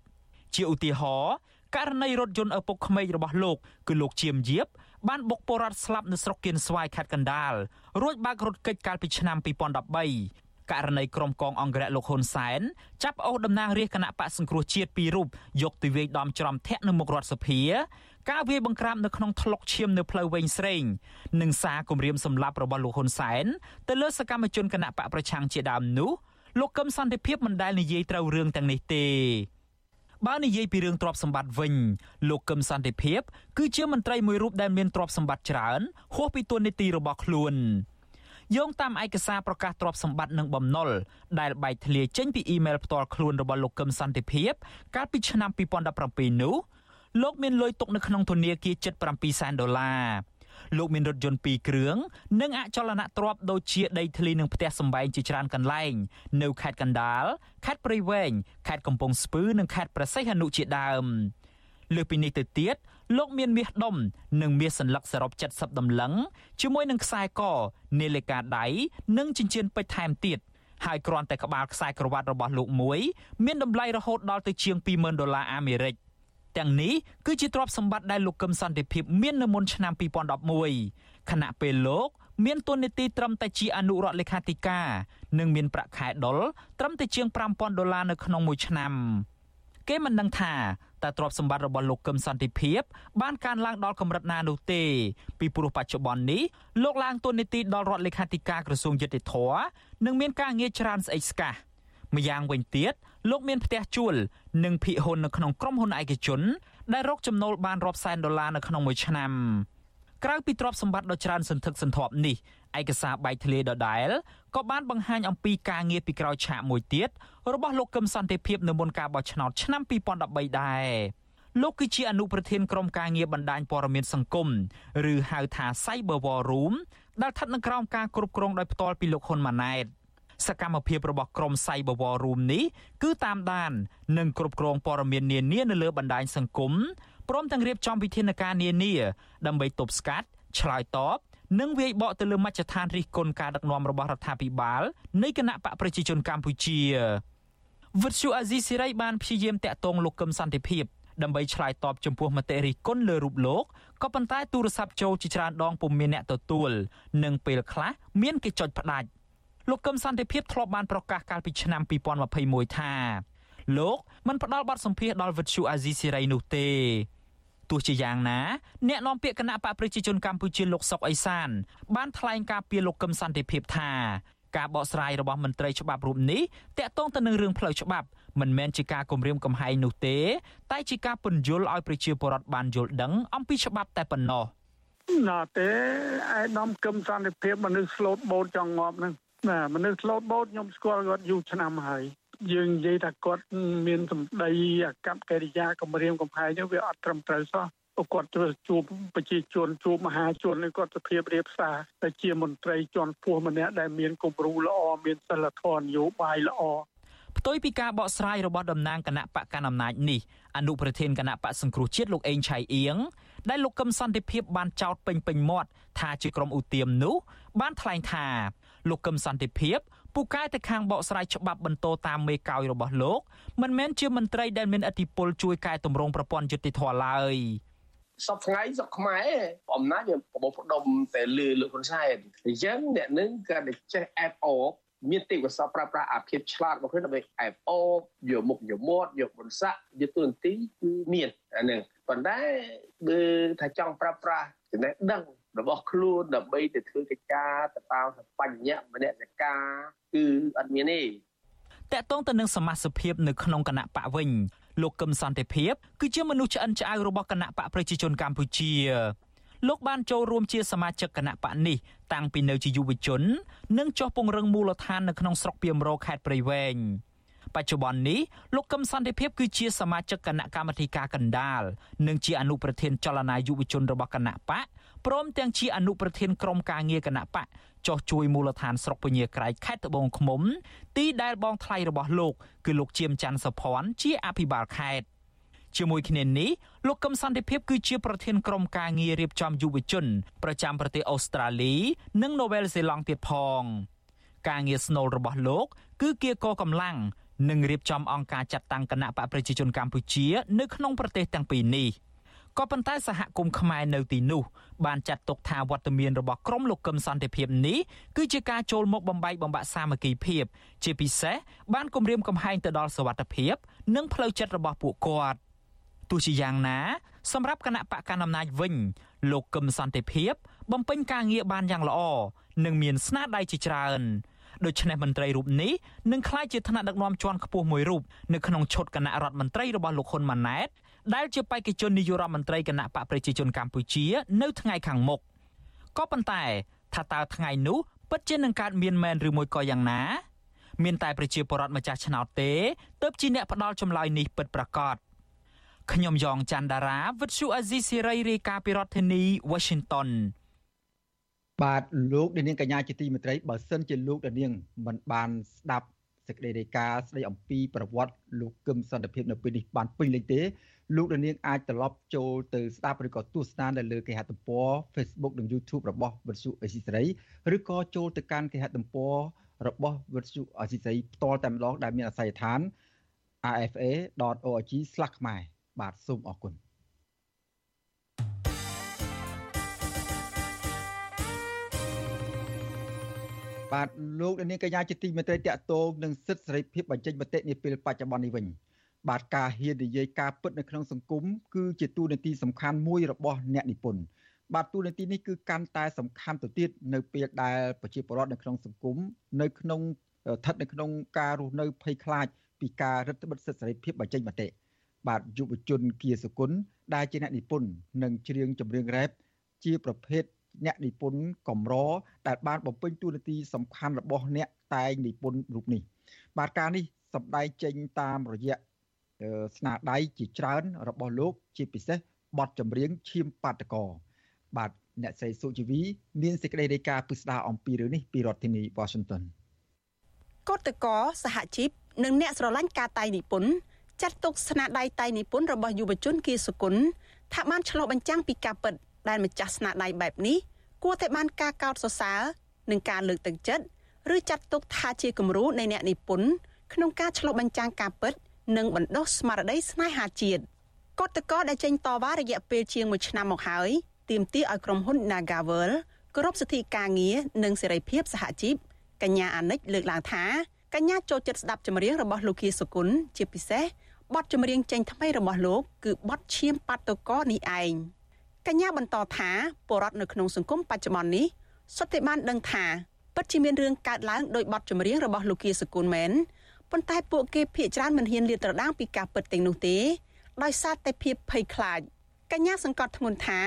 ជាឧទាហរណ៍ករណីរថយន្តឪពុកក្មេករបស់លោកគឺលោកជាមយាបបានបុកពលរដ្ឋស្លាប់នៅស្រុកគៀនស្វាយខេត្តកណ្ដាលរួចបើករថគេចកាលពីឆ្នាំ2013ករណីក្រុមកងអង្គរៈលោកហ៊ុនសែនចាប់អូសតំណាងរាជគណៈបកសង្គ្រោះជាតិពីររូបយកទៅវាយដំច្រំធាក់នៅមុខរដ្ឋសភា ការវាយបង្ក្រាបនៅក្នុងថ្លុកឈាមនៅផ្លូវវែងស្រេងនិងសារគម្រាមសម្លាប់របស់លោកហ៊ុនសែនទៅលើសកម្មជនគណៈបកប្រឆាំងជាដើមនោះលោកកឹមសន្តិភាពមិនដែលនិយាយត្រូវរឿងទាំងនេះទេ បើនិយាយពីរឿងទ្រព្យសម្បត្តិវិញលោកកឹមសន្តិភាព គឺជាមន្ត្រីមួយរូបដែលមានទ្រព្យសម្បត្តិច្រើនហួសពីទួនាទីរបស់ខ្លួនយោងតាមឯកសារប្រកាសទ្រព្យសម្បត្តិនិងបំណុលដែលបែកធ្លាយចេញពីអ៊ីមែលផ្ទាល់ខ្លួនរបស់លោកកឹមសន្តិភាព កាលពីឆ្នាំ2017នោះលោកមានលុយទុកនៅក្នុងធនាគារជិត7សែនដុល្លារ លោកមានរថយន្ត2គ្រឿងនិងអចលនទ្រព្យដូចជាដីធ្លីនិងផ្ទះសម្បែងជាច្រើនកន្លែង នៅខេត្តកណ្ដាលខេត្តព្រៃវែងខេត្តកំពង់ស្ពឺនិងខេត្តព្រះសីហនុជាដើមលើពីនេះទៅទៀតលោកមានមាសដុំនិងមាសសន្លឹកសរុប70តម្លឹងជាមួយនឹងខ្សែកនាឡិកាដៃនិងចិញ្ចៀនពេជ្រថែមទៀតហើយគ្រាន់តែក្បាលខ្សែក្រវ៉ាត់របស់លោកមួយមានតម្លៃរហូតដល់ទៅជាង20,000ដុល្លារអាមេរិក ទាំងនេះគឺជាទ្រព្យសម្បត្តិដែលលោកកឹមសន្តិភាពមាននៅមុនឆ្នាំ2011ខណៈពេលលោកមានទុននីតិត្រឹមតែជាអនុរដ្ឋលេខាធិការនិងមានប្រាក់ខែដុលត្រឹមតែជាង5000ដុល្លារនៅក្នុងមួយឆ្នាំគេមិនដឹងថាតើទ្រព្យសម្បត្តិរបស់លោកកឹមសន្តិភាព បានកើនឡើងដល់កម្រិតណានោះទេពីព្រោះបច្ចុប្បន្ននេះលោកឡើងទុននីតិដល់រដ្ឋលេខាធិការក្រសួងយុតិធធនិងមានការងារច្រើនស្អិចស្កះម្យ៉ាងវិញទៀត លោកមានផ្ទះជួលនិងភាគហ៊ុននៅក្នុងក្រុមហ៊ុនឯកជនដែលរកចំណូលបានរាប់សែនដុល្លារនៅក្នុងមួយឆ្នាំក្រៅពីទ្រព្យសម្បត្តិដ៏ច្រើនសន្ធឹកសន្ធាប់នេះឯកសារបែកធ្លាយដដែលក៏បានបង្ហាញអំពីការងារពីក្រោយឆាកមួយទៀតរបស់លោកកឹមសន្តិភាពនៅមុនការបោះឆ្នោតឆ្នាំ2013ដែរលោកគឺជាអនុប្រធានក្រុមការងារបណ្ដាញព័ត៌មានសង្គមឬហៅថា Cyber War Room ដែលស្ថិតនៅក្រោមការគ្រប់គ្រងដោយផ្ទាល់ពីលោកហ៊ុនម៉ាណែត សកម្មភាពរបស់ក្រុម Cyber War Room នេះគឺតាមដាន និងគ្រប់គ្រងព័ត៌មាននានានៅលើបណ្ដាញសង្គមព្រមទាំងរៀបចំវិធានការនានាដើម្បីទប់ស្កាត់ឆ្លើយតបនិងវាយបកទៅលើមជ្ឈដ្ឋានរិះគន់ការដឹកនាំរបស់រដ្ឋាភិបាលនៃគណៈបកប្រជាជនកម្ពុជាវិទ្យុអាស៊ីសេរីបានព្យាយាមតាក់ទងលោកកឹមសន្តិភាពដើម្បីឆ្លើយតបចំពោះមតិរិះគន់លើរូបលោកក៏ប៉ុន្តែទូរស័ព្ទចូលជាច្រើនដងពុំមានអ្នកទទួលនិងពេលខ្លះមានគេចុចផ្ដាច់ លោកកឹមសន្តិភាពធ្លាប់បានប្រកាសកាលពីឆ្នាំ2021ថាលោកមិនផ្ដល់បទសម្ភាសដល់វិទ្យុអាស៊ីសេរីនោះទេទោះជាយ៉ាងណាអ្នកនាំពាក្យគណៈបកប្រជាជនកម្ពុជាលោកសុកអេសាន បានថ្លែងការពីលោកកឹមសន្តិភាពថាការបកស្រាយរបស់មន្ត្រីច្បាប់រូបនេះតាក់ទងទៅនឹងរឿងផ្លូវច្បាប់មិនមែនជាការគម្រាមកំហែងនោះទេ តែជាការពន្យល់ឲ្យប្រជាពលរដ្ឋបានយល់ដឹងអំពីច្បាប់តែប៉ុណ្ណោះណាទេឯកឧត្តមកឹមសន្តិភាពមនុស្សស្លូតបូតចង់ងាប់ហ្នឹង បាទមនុស្សស្លូតបូតខ្ញុំស្គាល់គាត់យូរឆ្នាំហើយយើងនិយាយថាគាត់មានសម្ដីអាកប្បកិរិយាគម្រាមកំហែងហ្នឹងវាអត់ត្រឹមត្រូវសោះគាត់ទៅជួបប្រជាជនជួបមហាជនគាត់សភាពរៀបសារតែជាមន្ត្រីជាន់ខ្ពស់ម្នាក់ដែលមានគំរូល្អមានសិលធម៌នយោបាយល្អផ្ទុយពីការបកស្រាយរបស់តំណាងគណៈបកកណ្ដាលអំណាចនេះអនុប្រធានគណៈបកសង្គ្រោះជាតិលោកអេងឆៃអៀងដែលលោកកឹមសន្តិភាពបានចោទពេញពេញមាត់ថាជាក្រុមឧទាមនោះបានថ្លែងថា លោកកឹមសន្តិភាពពូកែទៅខាងបកស្រាយច្បាប់បន្តតាមមេកោយរបស់លោកមិនមែនជាមន្ត្រីដែលមានអធិបុលជួយកែតម្រង់ប្រព័ន្ធយុតិធធម៌ឡើយសពថ្ងៃសពខ្មែរអំណាចវាបបោផ្ដុំតែលឺលោកហ៊ុនសែនអញ្ចឹងអ្នកនឹងក៏តែចេះអែបអបមានទេពកោសលប្រើប្រាស់អាភិបឆ្លាតរបស់ខ្លួនដើម្បីអែបអបយកមុខយកមាត់យកបុណ្យស័ក្តិយកទូនទីគឺមានអានឹងប៉ុន្តែបើថាចង់ប្រើប្រាស់ចំណេះដឹង របស់ខ្លួនដើម្បីទៅធ្វើកិច្ចការទៅតាមបញ្ញៈមនសិការគឺអត់មានទេតកតងទៅនឹងសមាជិកភាពនៅក្នុងគណៈបកវិញលោកកឹមសន្តិភាពគឺជាមនុស្សឆ្អិនឆ្អៅរបស់គណៈបកប្រជាជនកម្ពុជាលោកបានចូលរួមជាសមាជិកគណៈបកនេះតាំងពីនៅជាយុវជន និងចុះពង្រឹងមូលដ្ឋាននៅក្នុងស្រុកពីមរោខេត្តព្រៃវែង បច្ចុប្បន្ននេះលោកកឹមសន្តិភាពគឺជាសមាជិកគណៈកម្មាធិការកណ្ដាលនិងជាអនុប្រធានចលនាយុវជនរបស់គណៈបកព្រមទាំងជាអនុប្រធានក្រុមការងារគណៈបកចោះជួយមូលដ្ឋានស្រុកពញាក្រៃខេត្តត្បូងឃ្មុំ ទីដែលបងថ្លៃរបស់លោកគឺលោកជាមច័ន្ទសុភ័ណ្ឌជាអភិបាលខេត្តជាមួយគ្នានេះលោកកឹមសន្តិភាពគឺជាប្រធានក្រុមការងាររៀបចំយុវជន ប្រចាំប្រទេសអូស្ត្រាលី និងនូវែលសេឡង់ទៀតផង ការងារស្នូលរបស់លោក គឺគៀកកម្លាំង និងរៀបចំអង្គការចាត់តាំងគណៈបកប្រជាជនកម្ពុជានៅក្នុងប្រទេសទាំងពីរនេះ។ក៏ប៉ុន្តែសហគមន៍ខ្មែរនៅទីនោះបានចាត់ទុកថាវត្តមានរបស់ក្រុមលោកកឹមសន្តិភាពនេះគឺជាការចូលមកបំបែកបំបាក់សាមគ្គីភាព ជាពិសេសបានគំរាមកំហែងទៅដល់សវត្ថិភាព និងផ្លូវចិត្តរបស់ពួកគាត់ទោះជាយ៉ាងណា សម្រាប់គណៈបកកណ្ដាលអំណាចវិញ លោកកឹមសន្តិភាព បំពេញការងារបានយ៉ាងល្អនិងមានស្នាដៃជាច្រើន ដូច្នេះមន្ត្រីរូបនេះនឹងក្លាយជាថ្នាក់ដឹកនាំជាន់ខ្ពស់មួយរូបនៅក្នុងឈុតគណៈរដ្ឋមន្ត្រីរបស់លោកហ៊ុនម៉ាណែតដែលជាបេក្ខជននាយករដ្ឋមន្ត្រីគណៈបកប្រជាជនកម្ពុជា នៅថ្ងៃខាងមុខក៏ប៉ុន្តែ ថាតើថ្ងៃនោះពិតជានឹងកើតមានមែនឬមួយក៏យ៉ាងណា មានតែប្រជាពលរដ្ឋម្ចាស់ឆ្នោតទេទើបជាអ្នកផ្ដល់ចម្លើយនេះពិតប្រាកដខ្ញុំយ៉ងច័ន្ទដារាវិទ្យុអាស៊ីសេរីរាយការណ៍ពីរដ្ឋធានី Washington បាទលោកនាងកញ្ញាជាទីមេត្រីបើសិនជាលោកនាងមិនបានស្ដាប់សេចក្តីរាយការណ៍ស្តីអំពីប្រវត្តិលោកកឹមសន្តិភាពនៅពេលនេះបានពេញលេញទេលោកនាងអាចត្រឡប់ចូលទៅស្ដាប់ឬក៏ទស្សនានៅលើគេហទំព័រ Facebook និង YouTube របស់វិទ្យុអេស៊ីសរ៉ៃឬក៏ចូលទៅកាន់គេហទំព័ររបស់វិទ្យុអេស៊ីសរ៉ៃផ្ទាល់តែម្ដងដែលមានអាសយដ្ឋាន rfa.org/ ខ្មែរបាទសូមអរគុណ បាទលោកនាងកញ្ញាជាទីមេត្រីតកតងនឹងសិទ្ធិសេរីភាពបញ្ចេញមតិនាពេលបច្ចុប្បន្ននេះវិញបាទការហ៊ាននិយាយការពិតនៅក្នុងសង្គមគឺជាទូនាទីសំខាន់មួយរបស់អ្នកនិពន្ធបាទទូនាទីនេះគឺកាន់តែសំខាន់ទៅទៀតនៅពេលដែលប្រជាពលរដ្ឋនៅក្នុងសង្គមនៅក្នុងស្ថិតនៅក្នុងការរស់នៅភ័យខ្លាចពីការរឹតបន្តឹងសិទ្ធិសេរីភាពបញ្ចេញមតិបាទយុវជនគៀសុគន្ធដែលជាអ្នកនិពន្ធនិងច្រៀងចម្រៀងរ៉េបជាប្រភេទ អ្នកនិពន្ធកម្រដែលបានបំពេញតួនាទីសំខាន់របស់អ្នកតែងនិពន្ធរូបនេះ បាទការនេះសម្ដែងចេញតាមរយៈស្នាដៃជាច្រើនរបស់លោក ជាពិសេសបទចម្រៀងឈាមបាតកោបាទអ្នកស្រីសុជីវីមានសេចក្តីរាយការណ៍ពិស្ដារអំពីរឿងនេះពីរដ្ឋធានី Washington កតកសហជីពនិងអ្នកស្រឡាញ់ការតៃនិពន្ធចាត់ទុកស្នាដៃតៃនិពន្ធរបស់យុវជនគៀសុគន្ធថាបានឆ្លុះបញ្ចាំងពីការពិត ដែលម្ចាស់ស្នាដៃបែបនេះគួរតែបានការកោតសរសើរនិងការលើកទឹកចិត្តឬចាត់ទុកថាជាគំរូនៃអ្នកនិពន្ធក្នុងការឆ្លុះបញ្ចាំងការពិត និងបណ្ដុះស្មារតីស្នេហាជាតិកតកដែលចេញតវ៉ារយៈពេលជាង1ឆ្នាំមកហើយទាមទារឲ្យក្រុមហ៊ុន Nagavel គោរពសិទ្ធិការងារនិងសេរីភាពសហជីពកញ្ញាអានិចលើកឡើងថាកញ្ញាចូលចិត្តស្ដាប់ចម្រៀងរបស់លោកគៀសុគន្ធជាពិសេសបទចម្រៀងចេញថ្មីរបស់លោកគឺបទឈាមបាតុកោនេះឯង កញ្ញាបន្តថាពលរដ្ឋនៅក្នុងសង្គមបច្ចុប្បន្ននេះសុទ្ធតែបានដឹងថាពិតជាមានរឿងកើតឡើងដោយបទចម្រៀងរបស់លោកគៀសុគន្ធមែនប៉ុន្តែពួកគេភ័យច្រើនមិនហ៊ានលាតត្រដាងពីការពិតទាំងនោះទេដោយសារតែភាពភ័យខ្លាចកញ្ញាសង្កត់ធ្ងន់ថា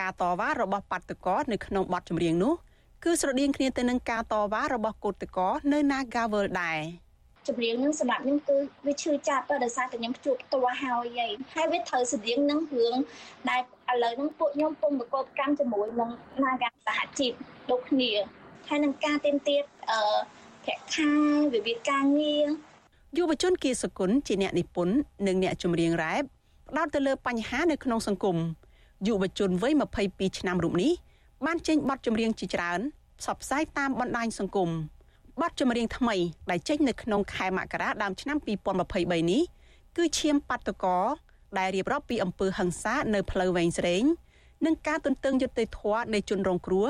ការតវ៉ារបស់បាតុករនៅក្នុងបទចម្រៀងនោះគឺស្រដៀងគ្នាទៅនឹងការតវ៉ារបស់កូតកោនៅ Nagawal ដែរ ចម្រៀងនឹងសម្រាប់ខ្ញុំគឺវាឈឺចាប់ទៅដោយសារតែខ្ញុំជួបផ្ទាល់ហើយហើយហើយវាត្រូវស្រដៀងនឹងរឿងដែលឥឡូវហ្នឹងពួកខ្ញុំពុំប្រកបកម្មជាមួយនឹងនាការសហជីពដូចគ្នាហើយនឹងការទៀមទាត់អឺប្រាក់ខែវិវាទការងារយុវជនគៀសគុណជាអ្នកនិពន្ធនិងអ្នកចម្រៀងរ៉េបផ្ដោតទៅលើបញ្ហានៅក្នុងសង្គមយុវជនវ័យ22ឆ្នាំរូបនេះបានចេញបទចម្រៀងជាច្រើនផ្សព្វផ្សាយតាមបណ្ដាញសង្គម បទចម្រៀងថ្មីដែលចេញនៅក្នុងខែមករាដើមឆ្នាំ2023នេះគឺឈាមបាតកោដែលរៀបរាប់ពីអំពើហិង្សានៅផ្លូវវែងស្រេង និងការទន្ទឹងយុត្តិធម៌នៃជនរងគ្រោះ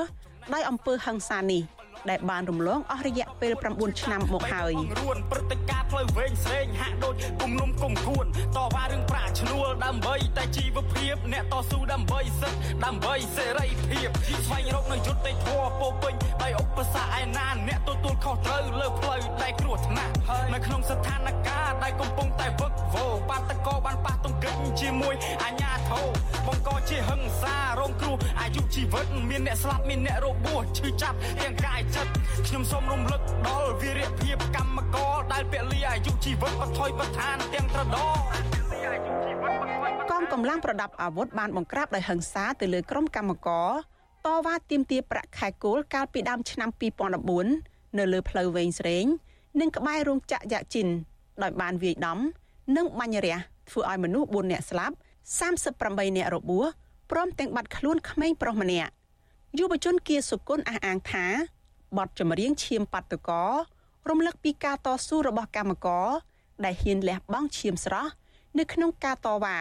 ដោយអំពើហិង្សានេះ ដែលបានរំលងអស់រយៈពេល9ឆ្នាំមកហើយរួនព្រឹត្តិការណ៍ផ្លូវវែងស្រេងហាក់ដូចគុំនុំគុំគួនតវ៉ារឿងប្រាក់ឈ្នួលដើម្បីតែជីវភាពអ្នកតស៊ូដើម្បីសិទ្ធិដើម្បីសេរីភាពស្វែងរកនៅយុត្តិធម៌ពោពេញដោយឧបសគ្គឯណាអ្នកទទួលខុសត្រូវលើផ្លូវដែលគ្រោះថ្នាក់នៅក្នុងស្ថានភាពដែលកំពុងតែវឹកវរបាតកោបានប៉ះទង្គិចជាមួយអាញាធរបង្កជាហិង្សារងគ្រោះអាយុជីវិតមានអ្នកស្លាប់មានអ្នករបួសឈឺចាប់ទាំងកាយចិត្តខ្ញុំសូមរំលឹកដល់វីរភាពកម្មករដែលពលីអាយុជីវិតបថុយបឋានទាំងត្រដងកងកម្លាំងប្រដាប់អាវុធបានបង្ក្រាបដោយហិង្សាទៅលើក្រុមកម្មករតវ៉ាទាមទារប្រាក់ខែគោលកាលពីដើមឆ្នាំ2014នៅលើផ្លូវវែងស្រេង និងក្បែររោងចក្រយ៉ាជីនដោយបានវាយដំ និងបាញ់រះធ្វើឲ្យមនុស្ស4នាក់ស្លាប់38នាក់របួសព្រមទាំងបាត់ខ្លួនក្មេងប្រុសម្នាក់យុវជនគៀសុគន្ធអះអាងថា បទចម្រៀងឈាមបាតុករំលឹកពីការតស៊ូរបស់កម្មករដែលហ៊ានលះបង់ឈាមស្រស់នៅក្នុងការតវ៉ា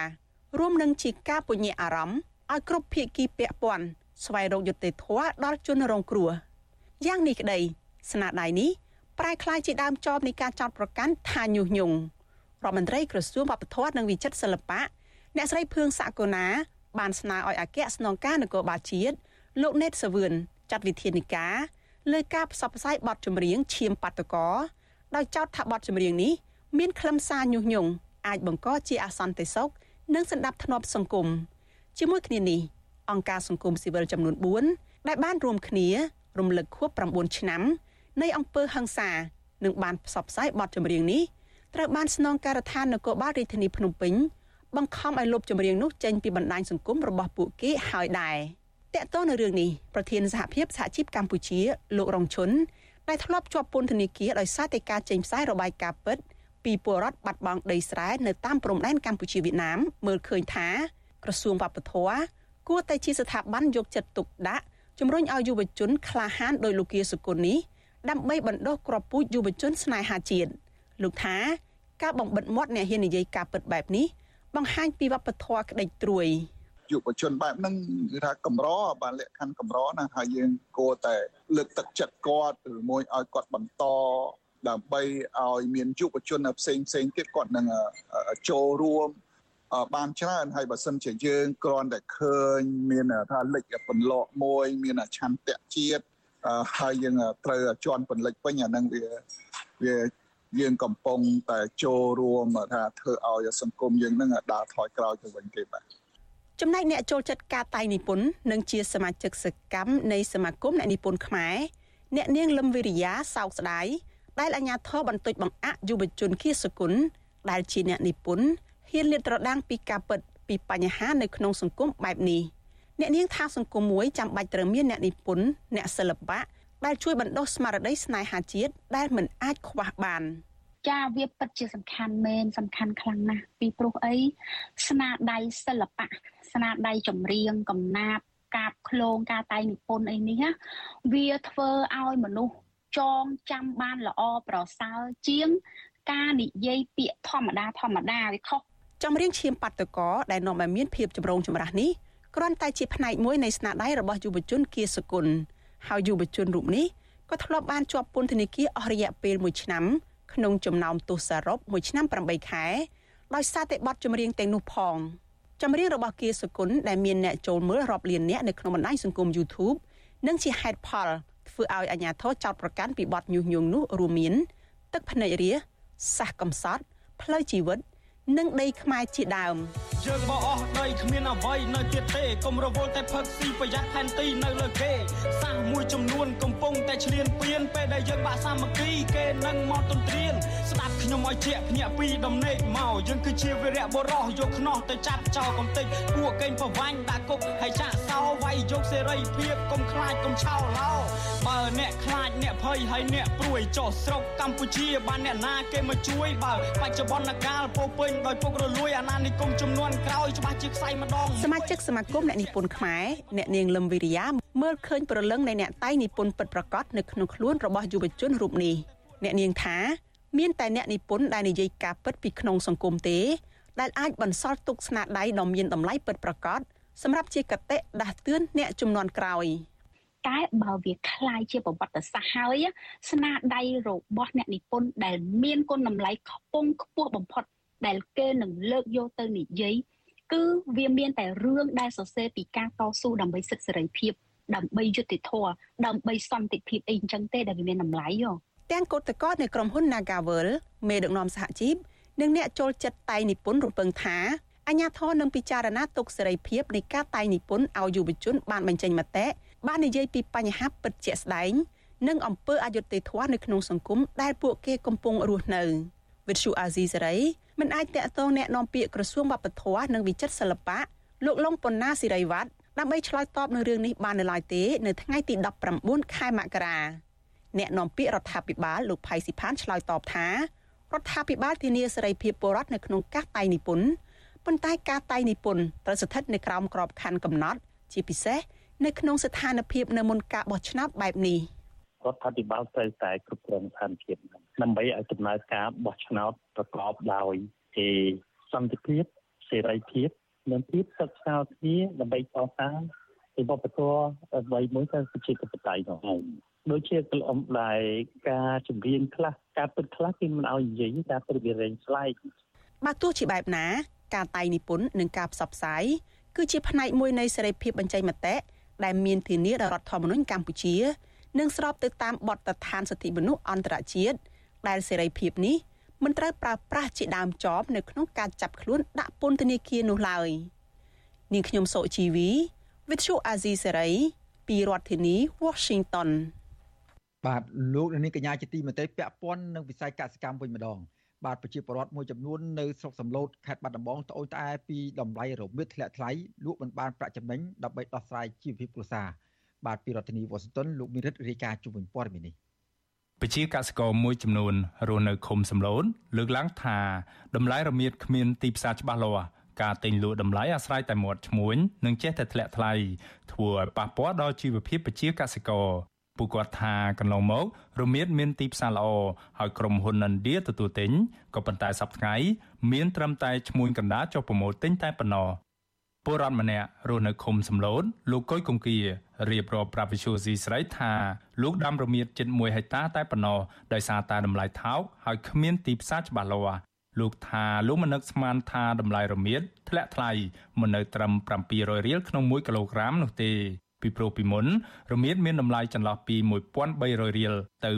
រួមនឹងជាការពញ្ញាអារម្មណ៍ឲ្យគ្រប់ភាគីពាក់ព័ន្ធស្វែងរកយុត្តិធម៌ដល់ជនរងគ្រោះយ៉ាងនេះក្តី ស្នាដៃនេះប្រែក្លាយជាដើមចបនៃការចោទប្រកាន់ថាញុះញង់រដ្ឋមន្ត្រីក្រសួងវប្បធម៌និងវិចិត្រសិល្បៈអ្នកស្រីភឿងសាកូណា បានស្នើឲ្យអគ្គស្នងការនគរបាលជាតិលោកណេតសាវឿនចាត់វិធានការ លើការផ្សព្វផ្សាយបទចម្រៀងឈាមបាតកោដោយចោទថាបទចម្រៀងនេះមានខ្លឹមសារញុះញង់អាចបង្កជាអសន្តិសុខនិងសន្តិភាពសង្គមជាមួយគ្នានេះអង្គការសង្គមស៊ីវិលចំនួន4ដែលបានរួមគ្នា រំលឹកខួប9ឆ្នាំ នៃអង្គើហឹង្សានិងបានផ្សព្វផ្សាយបទចម្រៀងនេះត្រូវបានស្នងការដ្ឋាននគរបាលរាជធានីភ្នំពេញបង្ខំឲ្យលុបចម្រៀងនោះចេញពីបណ្ដាញសង្គមរបស់ពួកគេហើយដែរ តកតនៅរឿងនេះប្រធានសហភាពសហជីពកម្ពុជាលោករងឈុនដែលធ្លាប់ជាប់ពន្ធនាគារដោយសារតែការចេញផ្សាយរបាយការណ៍ពិតពីពលរដ្ឋបាត់បង់ដីស្រែនៅតាមព្រំដែនកម្ពុជាវៀតណាមមើលឃើញថាក្រសួងវប្បធម៌គួរតែជាស្ថាប័នយកចិត្តទុកដាក់ជំរុញឲ្យយុវជនក្លាហានដោយលោកគាសុគន្ធនេះដើម្បីបណ្ដុះគ្រាប់ពូជយុវជនស្នេហាជាតិលោកថាការបំបិតមាត់អ្នកហ៊ាននិយាយការពិតបែបនេះបង្ហាញពីវប្បធម៌ក្តីត្រួយ យុវជនបែបហ្នឹងគឺថាកម្របានលក្ខខណ្ឌកម្រណាហើយយើងគួរតែលើកទឹកចិត្តគាត់ឬមួយឲ្យគាត់បន្តដើម្បីឲ្យមានយុវជនផ្សេងផ្សេងទៀតគាត់នឹងចូលរួមបានច្រើនហើយបើសិនជាយើងគ្រាន់តែឃើញមានថាលិចពន្លកមួយ មានឆន្ទៈជាតិហើយយើងត្រូវជន់ពន្លិចវិញអានឹងវាវាយើងកំពុងតែចូលរួមថាធ្វើឲ្យសង្គមយើងនឹងដើរថយក្រោយទៅវិញទេបាទ ចំណែកអ្នកចូលចិត្តការតៃនិពន្ធនិងជាសមាជិកសកម្មនៃសមាគមអ្នកនិពន្ធខ្មែរអ្នកនាងលឹមវិរិយាសោកស្ដាយដែលអាញាធរបន្តិចបង្អាក់យុវជនគៀសគុណដែលជាអ្នកនិពន្ធហ៊ានលាតត្រដាងពីការពិតពីបញ្ហានៅក្នុងសង្គមបែបនេះអ្នកនាងថាសង្គមមួយចាំបាច់ត្រូវមានអ្នកនិពន្ធអ្នកសិល្បៈដែលជួយបណ្ដុះស្មារតីស្នេហាជាតិដែលមិនអាចខ្វះបានចាវាពិតជាសំខាន់មែនសំខាន់ខ្លាំងណាស់ពីព្រោះអីស្នាដៃសិល្បៈ ស្នាដៃចម្រៀងកំណាព្យកាបឃ្លោងការតែងនិពន្ធអីនេះណាវាធ្វើឲ្យមនុស្សចងចាំបានល្អប្រសើរជាង ការនិយាយពាក្យធម្មតាធម្មតាវាខុសចម្រៀងឈាមបាតកោដែលនាំឲ្យមានភាពចម្រូងចម្រាសនេះគ្រាន់តែជាផ្នែកមួយនៃស្នាដៃរបស់យុវជនគៀសគុណហើយយុវជនរូបនេះក៏ធ្លាប់បានជាប់ពន្ធនាគារអស់រយៈពេល1ឆ្នាំ ក្នុងចំណោមទោសសរុប1ឆ្នាំ8ខែដោយសារតែបទចម្រៀងទាំងនោះផង ចម្រៀងរបស់គៀសគុណដែលមានអ្នកចូលមើលរាប់លានអ្នកនៅក្នុងបណ្ដាញសង្គម YouTube និងជាហេតុផលធ្វើឲ្យអាជ្ញាធរចោទប្រកាន់ពីបទញុះញង់នោះរួមមាន ទឹកភ្នែករាសះកំសត់ផ្លូវជីវិត និងដីខ្មែរជាដើមយើងបោះអស់ដីគ្មានអ្វីនៅទៀតទេកុំរវល់តែផឹកស៊ីប្រយ័ត្នផែនទីនៅលើគេសាសមួយចំនួនកំពុងតែឈ្លានពានពេលដែលយើងបាក់សាមគ្គីគេនឹងមកទន្ទ្រានស្ដាប់ខ្ញុំឲ្យជាក់ភ្ញាក់ពីដំណេកមកយើងគឺជាវីរៈបុរសយកខ្នោះទៅចាប់ចោលកំតិចពួកកេងប្រវាញ់ដាក់គុកហើយចាក់សោវាយយកសេរីភាពកុំខ្លាចកុំឆោឡោបើអ្នកខ្លាចអ្នកភ័យហើយអ្នកព្រួយចុះស្រុកកម្ពុជាបានអ្នកណាគេមកជួយបើបច្ចុប្បន្នកាលពោពេញដោយពុករលួយអាណានិគមចំនួនក្រោយច្បាស់ជាខ្សែម្ដងសមាជិកសមាគមអ្នកនិពន្ធខ្មែរអ្នកនាងលឹមវិរិយាមើលឃើញប្រលឹងនៃអ្នកតៃនិពន្ធពិតប្រាកដនៅក្នុងខ្លួនរបស់យុវជនរូបនេះអ្នកនាងថាមានតែអ្នកនិពន្ធដែលនិយាយការពិតពីក្នុងសង្គមទេដែលអាចបន្សល់ទុកស្នាដៃដ៏មានតម្លៃពិតប្រាកដសម្រាប់ជាកតិដាស់តឿនអ្នកចំនួនក្រោយតែបើវាคล้ายជាប្រវត្តិសាស្ត្រហើយ ស្នាដៃរបស់អ្នកនិពន្ធដែលមានគុណតម្លៃខ្ពង់ខ្ពស់បំផុត ដែលគេនឹងលើកយកទៅនិយាយគឺវាមានតែរឿងដែលសរសេរពីការតស៊ូដើម្បីសិទ្ធិសេរីភាពដើម្បីយុត្តិធម៌ដើម្បីសន្តិភាពអីអញ្ចឹងទេដែលវាមានតម្លៃហ៎ទាំងកោតកតនៃក្រុមហ៊ុន Nagavel មេដឹកនាំសហជីពនិងអ្នកចូលចិត្តតៃនិពន្ធរំពឹងថាអាញាធរនឹងពិចារណាទុកសេរីភាពនៃការតៃនិពន្ធឲ្យយុវជនបានបញ្ចេញមតិបាននិយាយពីបញ្ហាពិតជាក់ស្ដែងនិងអំពើអយុត្តិធម៌នៅក្នុងសង្គមដែលពួកគេកំពុងរស់នៅ វិទ្យុអាស៊ីសេរីមិនអាចតាក់ទងแนะនាំពាក្យក្រសួងវប្បធម៌និងវិចិត្រសិល្បៈលោកលងប៉ុណ្ណាសិរីវត្តដើម្បីឆ្លើយតបនឹងរឿងនេះបាននៅឡើយទេនៅថ្ងៃទី19ខែមករាអ្នកនាំពាក្យរដ្ឋាភិបាលលោកផៃស៊ីផានឆ្លើយតបថារដ្ឋាភិបាលធានាសេរីភាពពលរដ្ឋនៅក្នុងការតៃនិពន្ធប៉ុន្តែការតៃនិពន្ធត្រូវស្ថិតនៅក្រោមក្របខ័ណ្ឌកំណត់ ជាពិសេសនៅក្នុងស្ថានភាពនៅមុនការបោះឆ្នោតបែបនេះ រដ្ឋាភិបាលត្រូវតែគ្រប់គ្រងស្ថានភាពដើម្បីឲ្យដំណើរការបោះឆ្នោតប្រកបដោយជាសន្តិភាពសេរីភាពនិងភាពសិក្សាគ្នាដើម្បីតតាំងពីវប្បធម៌អ្វីមួយទៅជាធិបតេយ្យនោះឯងដូចជាកលំដែលការជំរៀនខ្លះការពិតខ្លះគេមិនឲ្យនិយាយការពិតវារែងស្លែកបើទោះជាបែបណា ការតៃនិពន្ធនិងការផ្សព្វផ្សាយគឺជាផ្នែកមួយនៃសេរីភាពបញ្ចេញមតិដែលមានធានាដោយរដ្ឋធម្មនុញ្ញកម្ពុជា និងស្របទៅតាមបទដ្ឋានសិទ្ធិមនុស្សអន្តរជាតិដែលសេរីភាពនេះមិនត្រូវប្រើប្រាស់ជាដើមចបនៅក្នុងការចាប់ខ្លួនដាក់ពន្ធនាគារនោះឡើយនាងខ្ញុំសុជីវី Vithu Azizi Serai ពីរដ្ឋធានី Washington បាទលោកនាងកញ្ញាជាទីមេត្រីពាក់ព័ន្ធនឹងវិស័យកសិកម្មវិញម្ដងបាទប្រជាពលរដ្ឋមួយចំនួននៅស្រុកសំឡូតខេត្តបាត់ដំបងត្អូញត្អែពីតម្លៃរមៀតធ្លាក់ថ្លៃលក់មិនបានប្រាក់ចំណេញដើម្បីដោះស្រាយជីវភាពគ្រួសារ បាទពីរដ្ឋធានីវ៉ាស៊ីនតោនលោកមីរិតរាយការណ៍ជុំវិញព័ត៌មាននេះប្រជាកសិករមួយចំនួនរស់នៅឃុំសំឡូនលើកឡើងថាតម្លៃរមៀតគ្មានទីផ្សារច្បាស់លាស់ការទិញលក់តម្លៃអាស្រ័យតែមាត់ឈ្មួញនិងចេះតែធ្លាក់ថ្លៃធ្វើឲ្យប៉ះពាល់ដល់ជីវភាពប្រជាកសិករពួកគាត់ថាកន្លងមករមៀតមានទីផ្សារល្អហើយក្រុមហ៊ុន Nandia ទទួលទិញក៏ប៉ុន្តែសប្តាហ៍ថ្ងៃមានត្រឹមតែឈ្មួញកណ្ដាលចុះប្រម៉ូទទិញតែប៉ុណ្ណោះ ពលរដ្ឋម្នាក់រស់នៅឃុំសំឡូនលោកកុយកុងគៀរៀបរាប់ប្រាប់វិសុយស៊ីស្រីថាលោកដាំរមៀតជិត1ហិកតាតែប៉ុណ្ណោះដោយសារតែតម្លៃថោកហើយគ្មានទីផ្សារច្បាស់លាស់លោកថាលោកមិននឹកស្មានថាតម្លៃរមៀតធ្លាក់ថ្លៃមកនៅត្រឹម700រៀលក្នុង1គីឡូក្រាមនោះទេពីព្រោះពីមុនរមៀតមានតម្លៃចន្លោះពី1300រៀលទៅ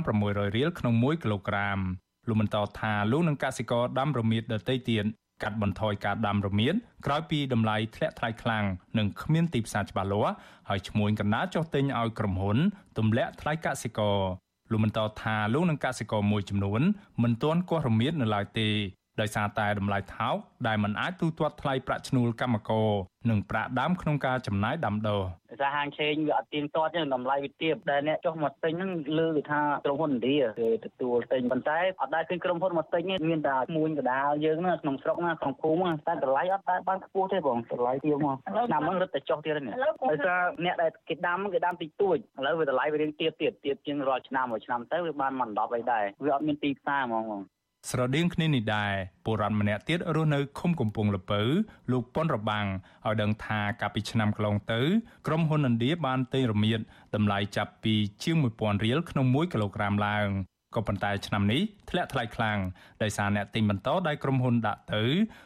1600រៀលក្នុង1គីឡូក្រាមលោកបន្តថាលោកនឹងកសិករដាំរមៀតដទៃទៀត កាត់បន្ថយការដាំរមៀតក្រោយពីតម្លៃធ្លាក់ថ្លៃខ្លាំងនិងគ្មានទីផ្សារច្បាស់លាស់ហើយឈ្មួញកណ្ដាលចុះទិញឲ្យក្រុមហ៊ុនទម្លាក់ថ្លៃកសិករលោកបន្តថាលោកនឹងកសិករមួយចំនួនមិនទាន់គាស់រមៀតនៅឡើយទេ ដោយសារតែតម្លៃថោកដែលមិនអាចទូទាត់ថ្លៃប្រាក់ឈ្នួលកម្មករនិងប្រាក់ដើមក្នុងការចំណាយដាំដុះដោយសារហាងឆេងវាអត់ទៀងទាត់ទេតម្លៃវាទាបដែលអ្នកចុះមកទិញហ្នឹងលើគេថាក្រុមហ៊ុនឥណ្ឌាគេទទួលទិញប៉ុន្តែអត់ដែលឃើញក្រុមហ៊ុនមកទិញទេមានតែឈ្មួញកដាលយើងណាក្នុងស្រុកណាក្នុងភូមិតែតម្លៃអត់ដែលបានខ្ពស់ទេបងតម្លៃទាបមកឆ្នាំហ្នឹងរត់តែចុះទៀតនេះដោយសារអ្នកដែលគេដាំគេដាំតិចតួចឥឡូវវាតម្លៃវារៀងទាបទៀតទាបជាងរាល់ឆ្នាំមួយឆ្នាំទៅវាបានមិន10អីដែរវាអត់មានទីផ្សារហ្មង ស្រដៀងគ្នានេះដែរពលរដ្ឋម្នាក់ទៀតរស់នៅឃុំកំពង់លពៅលោកប៉ុនរបាំងឲ្យដឹងថាកាលពីឆ្នាំកន្លងទៅក្រុមហ៊ុនឥណ្ឌាបានទិញរមៀតតម្លៃចាប់ពីជាង1000រៀលក្នុង1គីឡូក្រាមឡើងក៏ប៉ុន្តែឆ្នាំនេះធ្លាក់ថ្លៃខ្លាំងដោយសារអ្នកទិញបន្តដោយក្រុមហ៊ុនដាក់ទៅ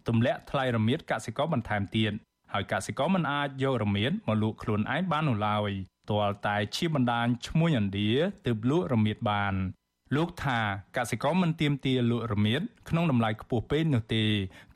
ទម្លាក់ថ្លៃរមៀតកសិករបន្ថែមទៀតហើយកសិករមិនអាចយករមៀតមកលក់ខ្លួនឯងបាននោះឡើយទាល់តែជាបណ្ដាញឈ្មួញឥណ្ឌាទើបលក់រមៀតបាន លោកថាកសិករមិនទៀមទាលក់រមៀតក្នុងតម្លៃខ្ពស់ពេកនោះទេ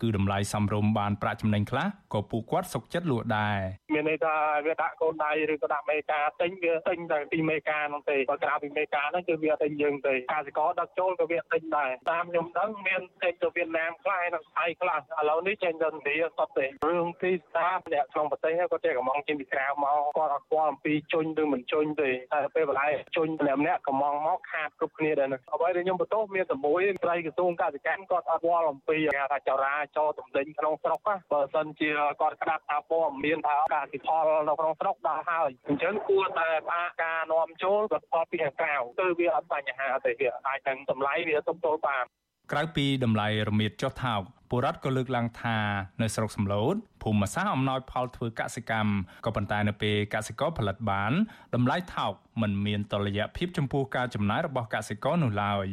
គឺតម្លៃសមរម្យបានប្រាក់ចំណេញខ្លះក៏ពួកគាត់សុខចិត្តលក់ដែរមានន័យថាវាដាក់កូនដៃឬក៏ដាក់មេកាទិញវាទិញតែពីមេកានោះទេបើក្រៅពីមេកាហ្នឹងគឺវាទិញយើងទេកសិករដឹកចូលក៏វាទិញដែរតាមខ្ញុំដឹងមានទិញទៅវៀតណាមខ្លះហើយនៅថៃខ្លះឥឡូវនេះចេញទៅឥណ្ឌាសតទេរឿងទីផ្សារអ្នកក្នុងប្រទេសគាត់ចេះកំងចេញពីក្រៅមកគាត់អត់ស្គាល់អំពីជុញឬមិនជុញទេតែពេលបន្លែជុញម្នាក់ម្នាក់កំងមកខាតគ្រប់គ្នាដែរអ្វីដែលខ្ញុំបន្ទោសមានតែមួយត្រីក្រសួងកសិកម្មគាត់អត់ស្គាល់អំពីគេថាចរាចរទំនិញក្នុងស្រុកបើសិនជាគាត់ក្តាប់ថាព័ត៌មានថាកសិផលនៅក្នុងស្រុកដល់ហើយអញ្ចឹងគួរតែផ្អាកការនាំចូលផលពីខាងក្រៅគឺវាអត់បញ្ហាទេវាអាចនឹងតម្លៃវាទប់ទល់បាន ក្រៅពីតម្លៃរមៀតចុះថោកពលរដ្ឋក៏លើកឡើងថានៅស្រុកសំឡូតភូមិសាស្ត្រអំណោយផលធ្វើកសិកម្មក៏ប៉ុន្តែនៅពេលកសិករផលិតបានតម្លៃថោកមិនមានតុល្យភាពចំពោះការចំណាយរបស់កសិករនោះឡើយ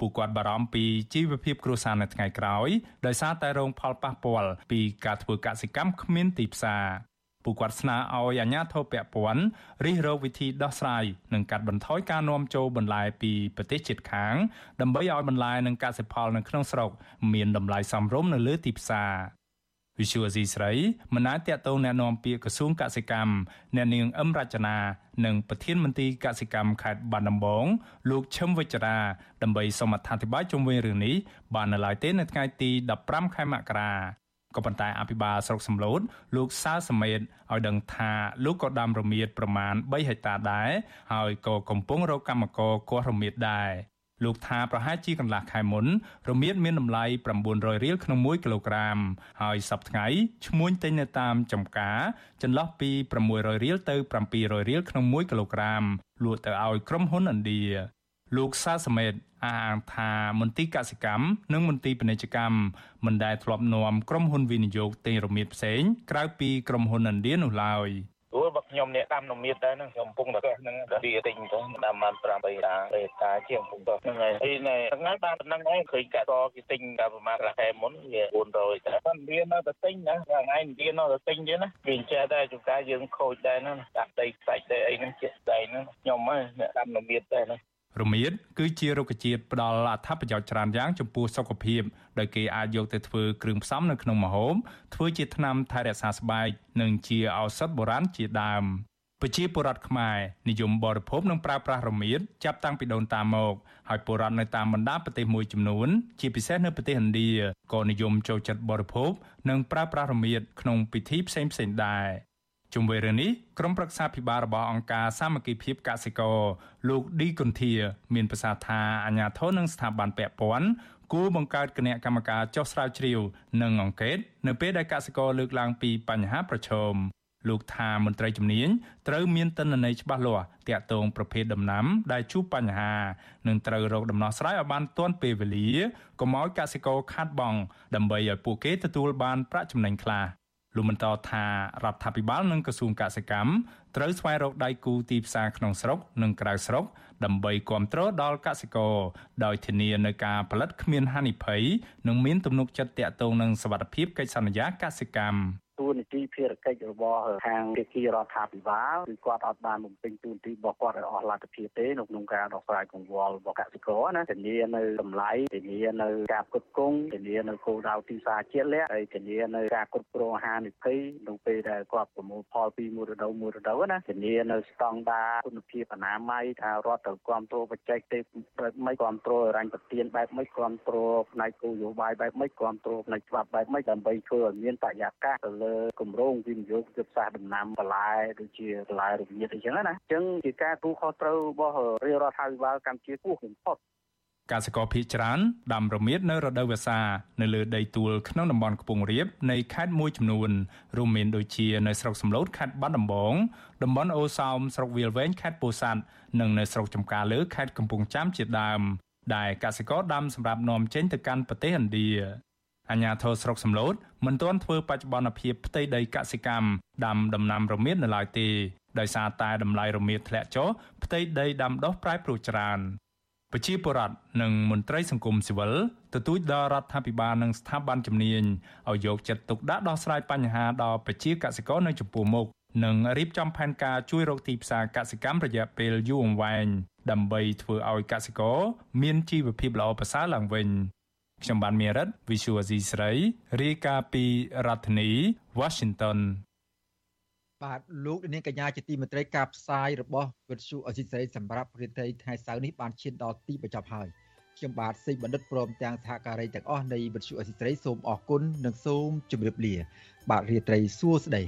ពួកគាត់បារម្ភពីជីវភាពគ្រួសារនៅថ្ងៃក្រោយដោយសារតែរងផលប៉ះពាល់ពីការធ្វើកសិកម្មគ្មានទីផ្សារ ពួកគាត់ស្នើឲ្យអាជ្ញាធរពាក់ព័ន្ធរិះរកវិធីដោះស្រាយនិងកាត់បន្ថយការនាំចូលបន្លែពីប្រទេសជិតខាងដើម្បីឲ្យបន្លែនិងកសិផលនៅក្នុងស្រុកមានតម្លៃសមរម្យនៅលើទីផ្សារវិសុវស៊ីស្រីមិនអាចតតងแนะនាំពាក្យក្រសួងកសិកម្មអ្នកនាងអឹមរចនានិងប្រធានមន្ត្រីកសិកម្មខេត្តបាត់ដំបងលោកឈឹមវិជ្ជរាដើម្បីសូមអធិប្បាយជុំវិញរឿងនេះបាននៅឡើយទេនៅថ្ងៃទី15ខែមករា ក៏ប៉ុន្តែអភិបាលស្រុកសំឡូតលោកសៅសមេតឲ្យដឹងថាលោកក៏ដាំរមៀតប្រមាណ3ហិកតាដែរហើយក៏កំពុងរកកម្មករគាស់រមៀតដែរលោកថាប្រហែលជាកន្លះខែមុនរមៀតមានតម្លៃ900រៀលក្នុង1គីឡូក្រាម ហើយសប្តាហ៍ថ្ងៃឈ្មួញទិញនៅតាមចំការចន្លោះពី600រៀលទៅ700រៀលក្នុង1គីឡូក្រាមលក់ទៅឲ្យក្រុមហ៊ុនឥណ្ឌា លោកសាសមេតអះអាងថាមន្ទីរកសិកម្មនិងមន្ទីរពាណិជ្ជកម្មមិនដែលធ្លាប់នាំក្រុមហ៊ុនវិនិយោគទិញរមៀតផ្សេងក្រៅពីក្រុមហ៊ុនឥណ្ឌានោះឡើយព្រោះបើខ្ញុំអ្នកដាំនមៀតដែរហ្នឹងខ្ញុំកំពុងតែហ្នឹងវាទិញទៅដាំបាន8តាបេតាជាងកំពុងទៅហ្នឹងហើយហើយថ្ងៃបានប៉ុណ្ណឹងឯងឃើញកាក់តគេទិញតែប្រហែលខែមុនវា400តែប៉ុន្តែនៅតែទិញណាថ្ងៃនេះនៅតែទិញទៀតណាវាចេះតែជួនកាលយើងខូចដែរណាដាក់ដីខ្សាច់ដីអីហ្នឹងជាក់ស្ដែងហ្នឹងខ្ញុំហ្នឹងអ្នកដាំនមៀតដែរហ្នឹង រមៀតគឺជារុក្ខជាតិផ្ដល់អត្ថប្រយោជន៍ច្រើនយ៉ាងចំពោះសុខភាពដោយគេអាចយកទៅធ្វើគ្រឿងផ្សំនៅក្នុងម្ហូបធ្វើជាថ្នាំថែរក្សាស្បែកនិងជាឱសថបុរាណជាដើមប្រជាពលរដ្ឋខ្មែរនិយមបរិភោគនិងប្រើប្រាស់រមៀតចាប់តាំងពីដូនតាមកហើយពលរដ្ឋនៅតាមបណ្ដាប្រទេសមួយចំនួន ជាពិសេសនៅប្រទេសឥណ្ឌាក៏និយមចូលចិត្តបរិភោគនិងប្រើប្រាស់រមៀតក្នុងពិធីផ្សេងៗដែរ ជុំវិញរឿងនេះក្រុមប្រឹក្សាភិបាលរបស់អង្គការសាមគ្គីភាពកសិករលោកឌីកុនធាមានប្រសាសន៍ថាអាជ្ញាធរនិងស្ថាប័នពាក់ព័ន្ធគួរបង្កើតគណៈកម្មការចុះស្រាវជ្រាវនិងអង្កេតនៅពេលដែលកសិករលើកឡើងពីបញ្ហាប្រឈមលោកថាមន្ត្រីជំនាញត្រូវមានទិន្នន័យច្បាស់លាស់ទាក់ទងប្រភេទដំណាំដែលជួបបញ្ហានិងត្រូវរកដំណោះស្រាយឲ្យបានទាន់ពេលវេលាកុំឲ្យកសិករខាតបង់ដើម្បីឲ្យពួកគេទទួលបានប្រាក់ចំណេញខ្លះ លោកបន្តថារដ្ឋាភិបាលនិងក្រសួងកសិកម្មត្រូវស្វែងរកដៃគូទីផ្សារក្នុងស្រុក និងក្រៅស្រុក ដើម្បីគ្រប់គ្រងដល់កសិករដោយធានានៅការផលិតគ្មានហានិភ័យនិងមានទំនុកចិត្តទាក់ទងនឹងសវត្ថិភាពកិច្ចសន្យាកសិកម្មួ នាទីភារកិច្ចរបស់ខាងភាគីរដ្ឋាភិបាលគឺគាត់អត់បានបំពេញតួនាទីរបស់គាត់ឲ្យអស់លទ្ធភាពទេនៅក្នុងការដោះស្រាយកង្វល់របស់កសិករណាធានានៅតម្លៃធានានៅការផ្គត់ផ្គង់ធានានៅគោលដៅទីផ្សារជាក់លាក់ហើយធានានៅការគ្រប់គ្រងអាហារនិភ័យនៅពេលដែលគាត់ប្រមូលផលពីមួយរដូវមួយរដូវណាធានានៅស្តង់ដារគុណភាពអនាម័យថារដ្ឋត្រូវគ្រប់គ្រងបច្ចេកទេសបែបម៉េចគ្រប់គ្រងរញ្ញប្រទានបែបម៉េចគ្រប់គ្រងផ្នែកគោលនយោបាយបែបម៉េចគ្រប់គ្រងផ្នែកច្បាប់បែបម៉េចដើម្បីធ្វើឲ្យមានបរិយាកាសទៅលើគម្រោងវិនិយោគយុទ្ធសាស្ត្រដំណាំបន្លែដូចជាបន្លែរមៀតអីចឹងណាអញ្ចឹងជាការទូខុសត្រូវរបស់រាជរដ្ឋាភិបាលកម្ពុជាគួរបំផុតកសិករភ ieck ច្រើនដាំរមៀតនៅរដូវវស្សានៅលើដីទួលក្នុងតំបន់ខ្ពង់រាបនៃខេត្តមួយចំនួនរួមមានដូចជានៅស្រុកសំឡូតខេត្តបាត់ដំបងតំបន់អូសោមស្រុកវាលវែងខេត្តពោធិ៍សាត់និងនៅស្រុកចំការលើខេត្តកំពង់ចាមជាដើមដែលកសិករដាំសម្រាប់នាំចេញទៅកាន់ប្រទេសឥណ្ឌា អាជ្ញាធរស្រុកសំឡូតមិនទាន់ធ្វើបច្ចុប្បន្នភាពផ្ទៃដីកសិកម្មដាំដំណាំរមៀតនៅឡើយទេដោយសារតែតម្លៃរមៀតធ្លាក់ចុះផ្ទៃដីដាំដុះប្រែប្រួលច្រើនប្រជាពលរដ្ឋនិងមន្ត្រីសង្គមស៊ីវិលទទូចដល់រដ្ឋាភិបាលនិងស្ថាប័នជំនាញឲ្យយកចិត្តទុកដាក់ដោះស្រាយបញ្ហាដល់ប្រជាកសិករនៅចំពោះមុខនិងរៀបចំផែនការជួយរកទីផ្សារកសិកម្មរយៈពេលយូរអង្វែងដើម្បីធ្វើឲ្យកសិករមានជីវភាពល្អប្រសើរឡើងវិញ ខ្ញុំបានមេរិត Visual C ស្រីរាយការណ៍ពីរដ្ឋធានី Washington បាទលោកនាងកញ្ញាជាទីមេត្រីការផ្សាយរបស់វិទ្យុអសិរ័យសម្រាប់ព្រឹត្តិថ្ងៃសៅរ៍នេះបានឈានដល់ទីបញ្ចប់ហើយខ្ញុំបាទសេកបណ្ឌិតព្រមទាំងសហការីទាំងអស់នៃវិទ្យុអសិរ័យសូមអរគុណនិងសូមជម្រាបលា បាទរាត្រីសួស្តី